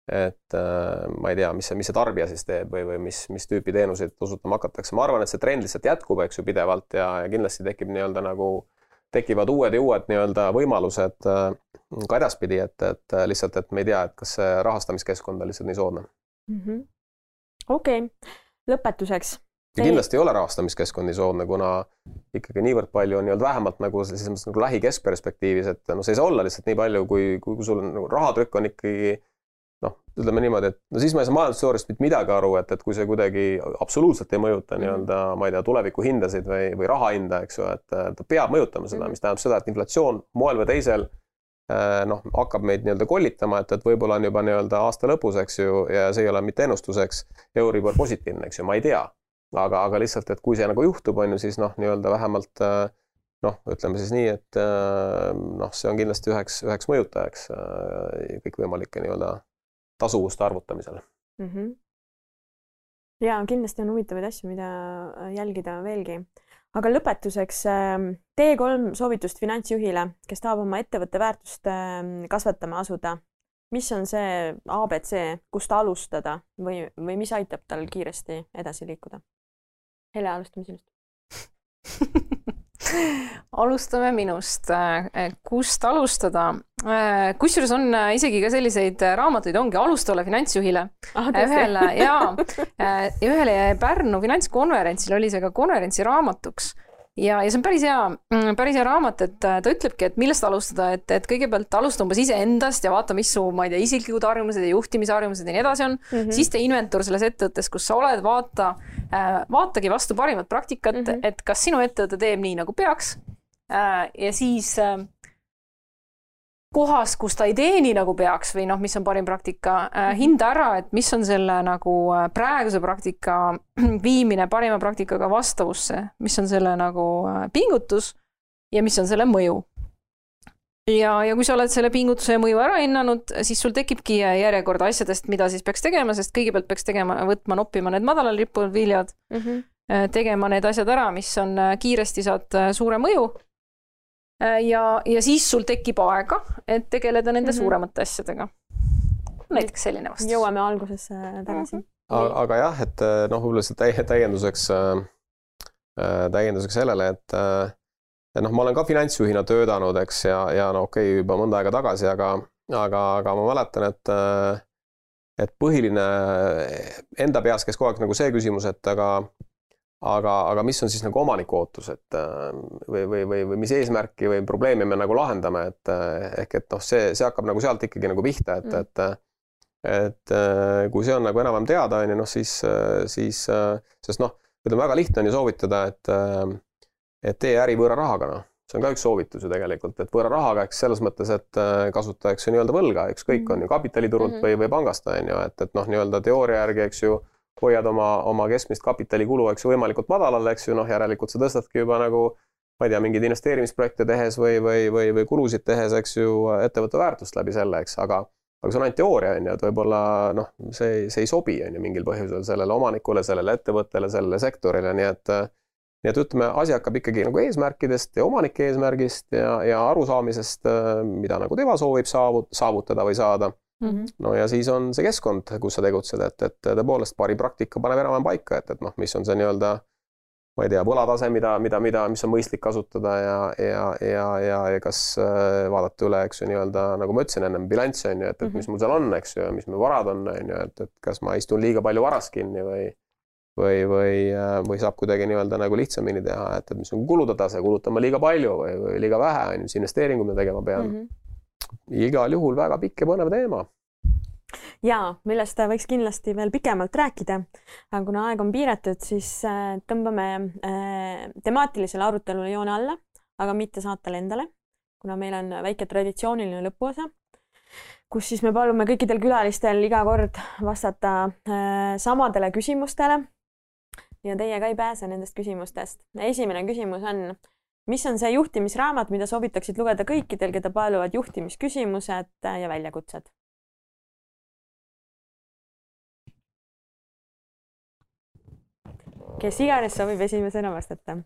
Et äh, ma ei tea, mis see, mis see tarbija siis teeb või, või mis, mis tüüpi teenuseid osutama hakatakse. ma arvan, et see trend lihtsalt jätkub, eks ju, pidevalt ja, ja kindlasti tekib nii-öelda nagu tekivad uued ja uued nii-öelda võimalused äh, ka edaspidi, et, et äh, lihtsalt, et me ei tea, et kas see rahastamiskeskkond on lihtsalt nii soodne. Mhm. okei, lõpetuseks. ja kindlasti ei ole rahastamiskeskkond nii soodne, kuna ikkagi niivõrd palju on nii-öelda vähemalt nagu selles mõttes nagu lähikeskperspektiivis, et no see ei saa olla lihtsalt nii palju, kui, kui, kui sul on nagu rahatrükk on ikkagi noh, ütleme niimoodi, et no siis ma ei saa majandusteooriast mitte midagi aru, et, et kui see kuidagi absoluutselt ei mõjuta Mhm. nii-öelda, ma ei tea, tulevikuhindasid või, või raha hinda, eks ju, et ta peab mõjutama seda, Mhm. mis tähendab seda, et inflatsioon moel või teisel eh, noh, hakkab meid nii-öelda kollitama, et, et võib-olla on juba nii-öelda aasta lõpus, eks ju, ja see ei ole mitte ennustuseks, Euribor positiivne, eks ju, ma ei tea. aga, aga lihtsalt, et kui see nagu juhtub, on ju, siis noh, nii-öelda vähemalt eh, noh, ütleme siis nii, et eh, noh, see on kindlasti üheks, üheks mõjutajaks kõikvõimalike nii-öelda tasuvuste arvutamisel. mm. -hmm. ja kindlasti on huvitavaid asju, mida äh, jälgida veelgi. aga lõpetuseks ähm, tee kolm soovitust finantsjuhile, kes tahab oma ettevõtte väärtust ähm, kasvatama asuda. mis on see abc, kust alustada või, või mis aitab tal kiiresti edasi liikuda? Hele, alustame sinust alustame minust. kust alustada? kusjuures on isegi ka selliseid raamatuid, ongi alustavale finantsjuhile. ah, ühele *laughs* ja ühele Pärnu finantskonverentsil oli see ka konverentsiraamatuks ja, ja see on päris hea, päris hea raamat, et ta ütlebki, et millest alustada, et, et kõigepealt alusta umbes iseendast ja vaata, mis su, ma ei tea, isiklikud harjumused ja juhtimisharjumused ja nii edasi on mm. -hmm. siis tee inventuur selles ettevõttes, kus sa oled, vaata äh,, vaatagi vastu parimat praktikat mm. -hmm. et kas sinu ettevõte teeb nii, nagu peaks äh,. ja siis äh, kohas, kus ta ei tee nii, nagu peaks või noh, mis on parim praktika äh,, hinda ära, et mis on selle nagu äh, praeguse praktika *clears throat* viimine parima praktikaga vastavusse, mis on selle nagu äh, pingutus ja mis on selle mõju. ja, ja kui sa oled selle pingutuse ja mõju ära hinnanud, siis sul tekibki järjekord asjadest, mida siis peaks tegema, sest kõigepealt peaks tegema, võtma, noppima need madalal rippuvad viljad mm. -hmm. tegema need asjad ära, mis on kiiresti, saad suure mõju. Ja, ja siis sul tekib aega, et tegeleda nende mm. -hmm. suuremate asjadega. näiteks selline vastus. jõuame algusesse tagasi mm. -hmm. aga jah, et noh, võib-olla lihtsalt täi-, täienduseks äh,, täienduseks sellele, et äh, noh, ma olen ka finantsjuhina töötanud, eks, ja, ja no okei okay,, juba mõnda aega tagasi, aga, aga, aga ma mäletan, et äh, et põhiline enda peas käis kogu aeg nagu see küsimus, et aga aga, aga mis on siis nagu omaniku ootus, et või, või, või, või mis eesmärki või probleemi me nagu lahendame, et ehk et noh, see, see hakkab nagu sealt ikkagi nagu pihta, et mm., et et kui see on nagu enam-vähem teada, on ju, noh siis, siis, sest noh, ütleme väga lihtne on ju soovitada, et et tee äri võõra rahaga, noh, see on ka üks soovitus ju tegelikult, et võõra rahaga, eks selles mõttes, et kasuta, eks ju, nii-öelda võlga, ükskõik mm., on ju kapitaliturult mm -hmm. või, või pangast, on ju, et, et noh, nii-öelda teooria järgi, eks ju hoiad oma, oma keskmist kapitalikulu, eks ju, võimalikult madalal, eks ju, noh, järelikult sa tõstadki juba nagu ma ei tea, mingeid investeerimisprojekte tehes või, või, või, või kulusid tehes, eks ju, ettevõtte väärtust läbi selle, eks, aga aga see on ainult teooria, on ju, et võib-olla noh, see, see ei sobi, on ju, mingil põhjusel sellele omanikule, sellele ettevõttele, sellele sektorile, nii et nii et ütleme, asi hakkab ikkagi nagu eesmärkidest ja omanike eesmärgist ja, ja arusaamisest, mida nagu tema soovib saavut-, saavutada või saada mm. -hmm. no ja siis on see keskkond, kus sa tegutsed, et, et tõepoolest parim praktika paneb enam-vähem paika, et, et noh, mis on see nii-öelda ma ei tea, võlatase, mida, mida, mida, mis on mõistlik kasutada ja, ja, ja, ja, ja kas äh, vaadata üle, eks ju, nii-öelda nagu ma ütlesin ennem, bilanss on ju, et, et mis mhm. mul seal on, eks ju, mis mu varad on, on ju, et, et kas ma istun liiga palju varas kinni või või, või, äh, või saab kuidagi nii-öelda nagu lihtsamini teha, et, et mis on kulude tase, kulutan ma liiga palju või, või liiga vähe, on ju, mis investeeringuid ma tegema pean mm. -hmm. Igal juhul väga pikk ja põnev teema ja millest võiks kindlasti veel pikemalt rääkida, aga kuna aeg on piiratud, siis äh, tõmbame äh, temaatilisele arutelule joone alla, aga mitte saatele endale, kuna meil on väike traditsiooniline lõpuosa, kus siis me palume kõikidel külalistel iga kord vastata äh, samadele küsimustele. ja teie ka ei pääse nendest küsimustest. esimene küsimus on, mis on see juhtimisraamat, mida soovitaksid lugeda kõikidel, keda paeluvad juhtimisküsimused ja väljakutsed? kes iganes soovib esimesena vastata.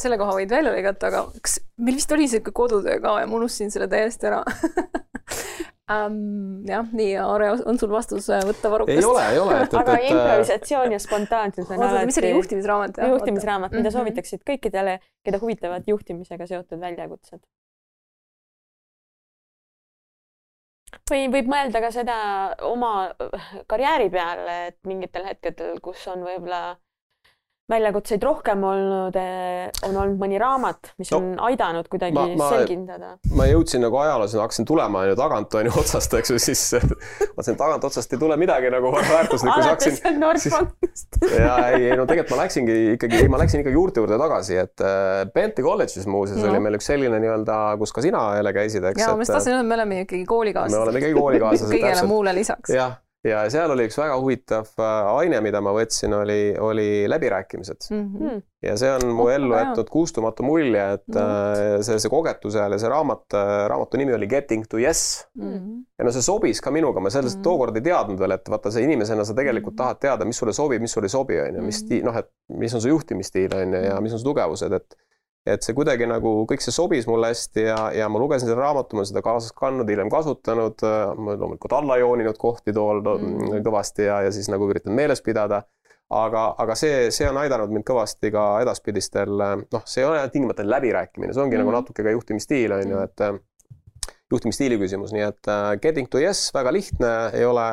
selle koha võid välja lõigata, aga kas meil vist oli sihuke kodutöö ka ja ma unustasin selle täiesti ära *laughs* um,. jah, nii, Aare, on sul vastus äh, võtta varrukast? ei ole, ei ole. aga et, improvisatsioon ja spontaansus on alati. mis oli juhtimisraamat? juhtimisraamat, mida mm -hmm. soovitaksid kõikidele, keda huvitavad juhtimisega seotud väljakutsed või võib mõelda ka seda oma karjääri peale, et mingitel hetkedel, kus on võib-olla väljakutseid rohkem olnud, eh, on olnud mõni raamat, mis no, on aidanud kuidagi ma, ma, selgindada? ma jõudsin nagu ajaloos, hakkasin tulema on ju tagant on ju otsast, eks ju, siis *laughs* vaatasin tagant otsast ei tule midagi nagu väärtuslikku. alates Nordbankist. ja ei, ei no tegelikult ma läksingi ikkagi, ma läksin ikkagi juurte juurde tagasi, et äh, Bente kolledžis muuseas no. oli meil üks selline nii-öelda, kus ka sina jälle käisid, eks. ja ma just tahtsin öelda, me oleme ikkagi koolikaaslased. me oleme ikkagi koolikaaslased kõigele muule lisaks. jah ja seal oli üks väga huvitav äh, aine, mida ma võtsin, oli, oli läbirääkimised mm. -hmm. ja see on mu oh, ellu jätnud kuustumatu mulje, et mm -hmm. see, see kogetus seal ja see raamat, äh, raamatu nimi oli Getting to Yes mm. -hmm. ja no see sobis ka minuga, ma sellest mm -hmm. tookord ei teadnud veel, et vaata, sa inimesena, sa tegelikult mm -hmm. tahad teada, mis sulle sobib, mis sulle ei sobi, on ju, mis mhm. stiil, noh, et mis on su juhtimisstiil, on ju, ja mis on su tugevused, et et see kuidagi nagu kõik see sobis mulle hästi ja, ja ma lugesin seda raamatu, ma olen seda kaasas kandnud, hiljem kasutanud, ma loomulikult alla jooninud kohti tool mm. kõvasti ja, ja siis nagu üritan meeles pidada. aga, aga see, see on aidanud mind kõvasti ka edaspidistel, noh, see ei ole tingimata läbirääkimine, see ongi mm. nagu natuke ka juhtimisstiil on ju, et juhtimisstiili küsimus, nii et getting to yes, väga lihtne, ei ole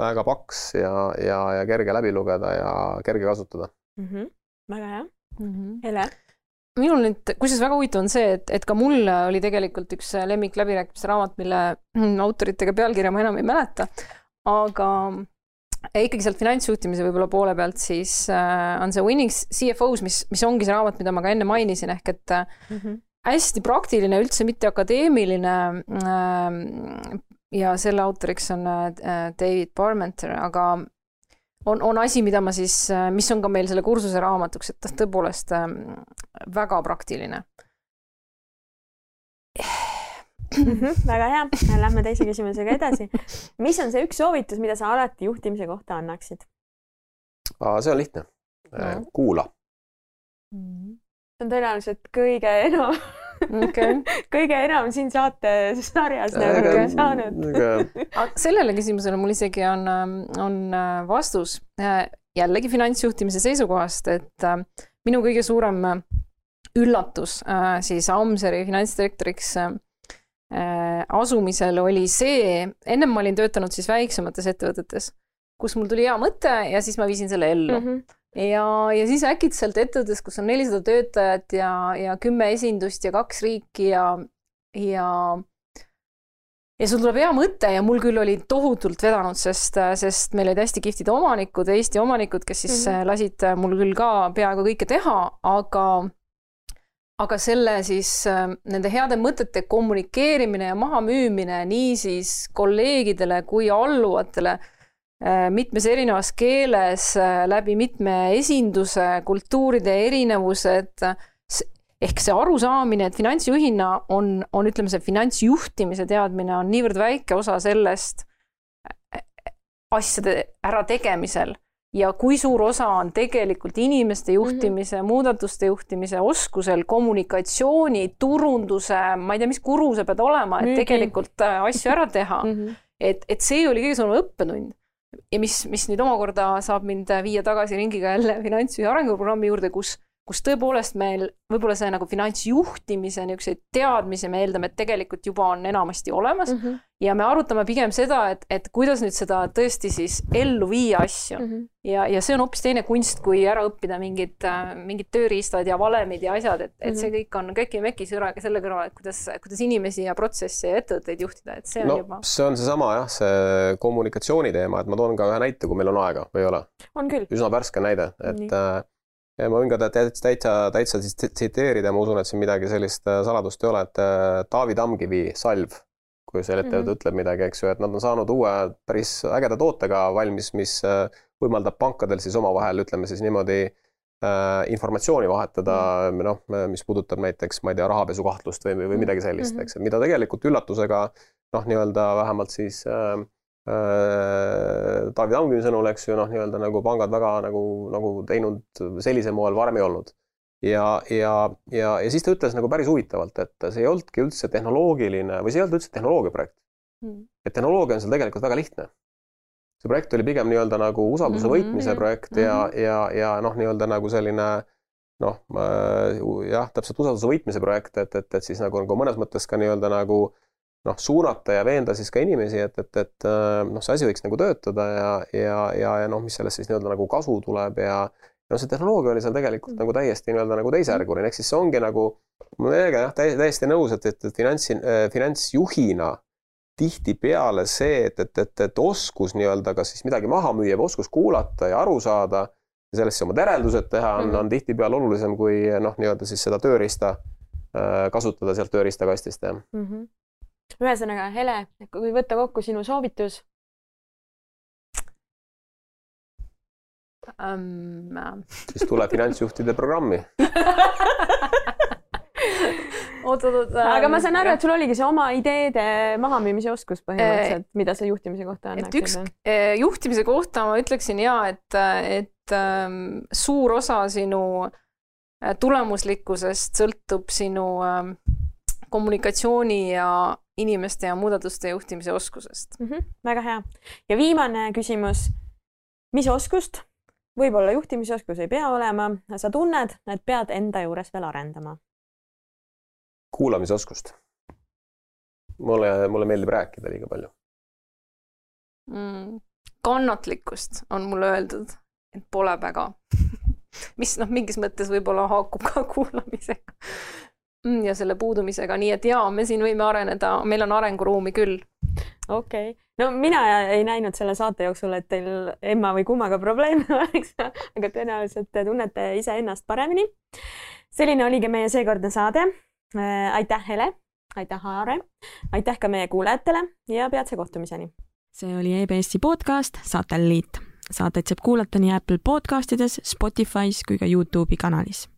väga paks ja, ja, ja kerge läbi lugeda ja kerge kasutada mm. -hmm. väga hea mm. -hmm. Hele minul nüüd, kusjuures väga huvitav on see, et, et ka mul oli tegelikult üks lemmik läbirääkimiste raamat, mille autoritega pealkirja ma enam ei mäleta, aga ikkagi sealt finantsjuhtimise võib-olla poole pealt siis äh, on see Winning CFO-s, mis, mis ongi see raamat, mida ma ka enne mainisin, ehk et mm -hmm. hästi praktiline, üldse mitte akadeemiline äh, ja selle autoriks on David Parmenter, aga on, on asi, mida ma siis, mis on ka meil selle kursuse raamatuks, et tõepoolest ähm, väga praktiline mm. -hmm, väga hea, lähme teise küsimusega edasi. mis on see üks soovitus, mida sa alati juhtimise kohta annaksid? see on lihtne no.. kuula mm. -hmm. see on tõenäoliselt kõige enam *laughs* okay. *laughs* kõige enam siin saatesarjas nagu okay. saanud. *laughs* sellele küsimusele mul isegi on, ähm, on äh, vastus äh, jällegi finantsjuhtimise seisukohast, et äh, minu kõige suurem üllatus siis Amseri finantsdirektoriks asumisel oli see, ennem ma olin töötanud siis väiksemates ettevõtetes, kus mul tuli hea mõte ja siis ma viisin selle ellu mm. -hmm ja, ja siis äkitselt ettevõttes, kus on nelisada töötajat ja, ja kümme esindust ja kaks riiki ja, ja ja sul tuleb hea mõte ja mul küll oli tohutult vedanud, sest, sest meil olid hästi kihvtid omanikud, Eesti omanikud, kes siis mm -hmm. lasid mul küll ka peaaegu kõike teha, aga aga selle siis nende heade mõtete kommunikeerimine ja mahamüümine nii siis kolleegidele kui alluvatele mitmes erinevas keeles, äh, läbi mitme esinduse, kultuuride erinevused, ehk see arusaamine, et finantsjuhina on, on, ütleme, see finantsjuhtimise teadmine on niivõrd väike osa sellest äh, asjade ärategemisel, ja kui suur osa on tegelikult inimeste juhtimise mm, -hmm. muudatuste juhtimise oskusel, kommunikatsiooni, turunduse, ma ei tea, mis guru sa pead olema, et Müügi. tegelikult äh, asju ära teha mm. -hmm. et, et see oli kõige suurem õppetund. Ja mis, mis nüüd omakorda saab mind viia tagasi ringiga jälle *laughs* finantsjuhi arenguprogrammi juurde, kus kus tõepoolest meil võib-olla see nagu finantsjuhtimise niisuguseid teadmisi me eeldame, et tegelikult juba on enamasti olemas mm. -hmm. ja me arutame pigem seda, et, et kuidas nüüd seda tõesti siis ellu viia asju mm. -hmm. ja, ja see on hoopis teine kunst, kui ära õppida mingid, äh, mingid tööriistad ja valemid ja asjad, et, et see mhm. kõik on köki-meki sõraga selle kõrval, et kuidas, kuidas inimesi ja protsesse ja ettevõtteid juhtida, et see on no, juba. see on seesama jah, see kommunikatsiooni teema, et ma toon ka ühe näite, kui meil on aega või ei ole. on küll. üsna värske näide, et Nii äh, ma võin ka täitsa, täitsa, täitsa siis tsiteerida, ma usun, et siin midagi sellist äh, saladust ei ole, et äh, Taavi Tamkivi salv, kui see ettevõte mm -hmm. ütleb midagi, eks ju, et nad on saanud uue päris ägeda tootega valmis, mis äh, võimaldab pankadel siis omavahel, ütleme siis niimoodi informatsiooni vahetada mm noh, mis puudutab näiteks, ma ei tea, rahapesukahtlust või, või midagi sellist mm, -hmm. eks, et mida tegelikult üllatusega noh, nii-öelda vähemalt siis Äh, Taavi Tamkivi sõnul, eks ju, noh, nii-öelda nagu pangad väga nagu, nagu teinud sellisel moel varem ei olnud. ja, ja, ja, ja siis ta ütles nagu päris huvitavalt, et see ei olnudki üldse tehnoloogiline või see ei olnud üldse tehnoloogiaprojekt mm.. et tehnoloogia on seal tegelikult väga lihtne. see projekt oli pigem nii-öelda nagu usalduse mm -hmm, võitmise projekt ja mm, -hmm. ja, ja noh, nii-öelda nagu selline noh, jah, täpselt usalduse võitmise projekt, et, et, et siis nagu, nagu mõnes mõttes ka nii-öelda nagu äh, noh, suunata ja veenda siis ka inimesi, et, et, et äh, noh, see asi võiks nagu töötada ja, ja, ja, ja noh, mis sellest siis nii-öelda nagu kasu tuleb ja no see tehnoloogia oli seal tegelikult nagu täiesti nii-öelda nagu teisejärguline, ehk siis see ongi nagu, ma olen jah, täiesti nõus, et, et, et finantsi äh,, finantsjuhina tihtipeale see, et, et, et, et oskus nii-öelda kas siis midagi maha müüa või oskus kuulata ja aru saada ja sellest siis omad järeldused teha on -hmm. on tihtipeale olulisem kui noh, nii-öelda siis seda tööriista äh, kasutada sealt tööriistakastist, jah mm. -hmm ühesõnaga, Hele, kui võtta kokku sinu soovitus um,. siis tule finantsjuhtide programmi oot, oot, oot. aga ma saan aru, et sul oligi see oma ideede mahamüümise oskus põhimõtteliselt, mida sa juhtimise kohta annaksid? et üks eh, juhtimise kohta ma ütleksin ja et, et ähm, suur osa sinu äh, tulemuslikkusest sõltub sinu ähm, kommunikatsiooni ja inimeste ja muudatuste juhtimise oskusest mm. -hmm, väga hea. ja viimane küsimus. mis oskust, võib-olla juhtimisoskus ei pea olema, sa tunned, et pead enda juures veel arendama? kuulamisoskust. mulle, mulle meeldib rääkida liiga palju mm,. kannatlikkust on mulle öeldud, et pole väga *laughs* mis noh, mingis mõttes võib-olla haakub ka kuulamisega ja selle puudumisega, nii et jaa, me siin võime areneda, meil on arenguruumi küll. okei okay., no mina ei näinud selle saate jooksul, et teil emma või kummaga probleeme *laughs* oleks, aga tõenäoliselt te tunnete iseennast paremini. selline oligi meie seekordne saade. Äh, aitäh, Hele, aitäh, Aare, aitäh ka meie kuulajatele ja peatse kohtumiseni. see oli EBS-i podcast Satelliit. saateid saab kuulata nii Apple podcastides, Spotify's kui ka Youtube'i kanalis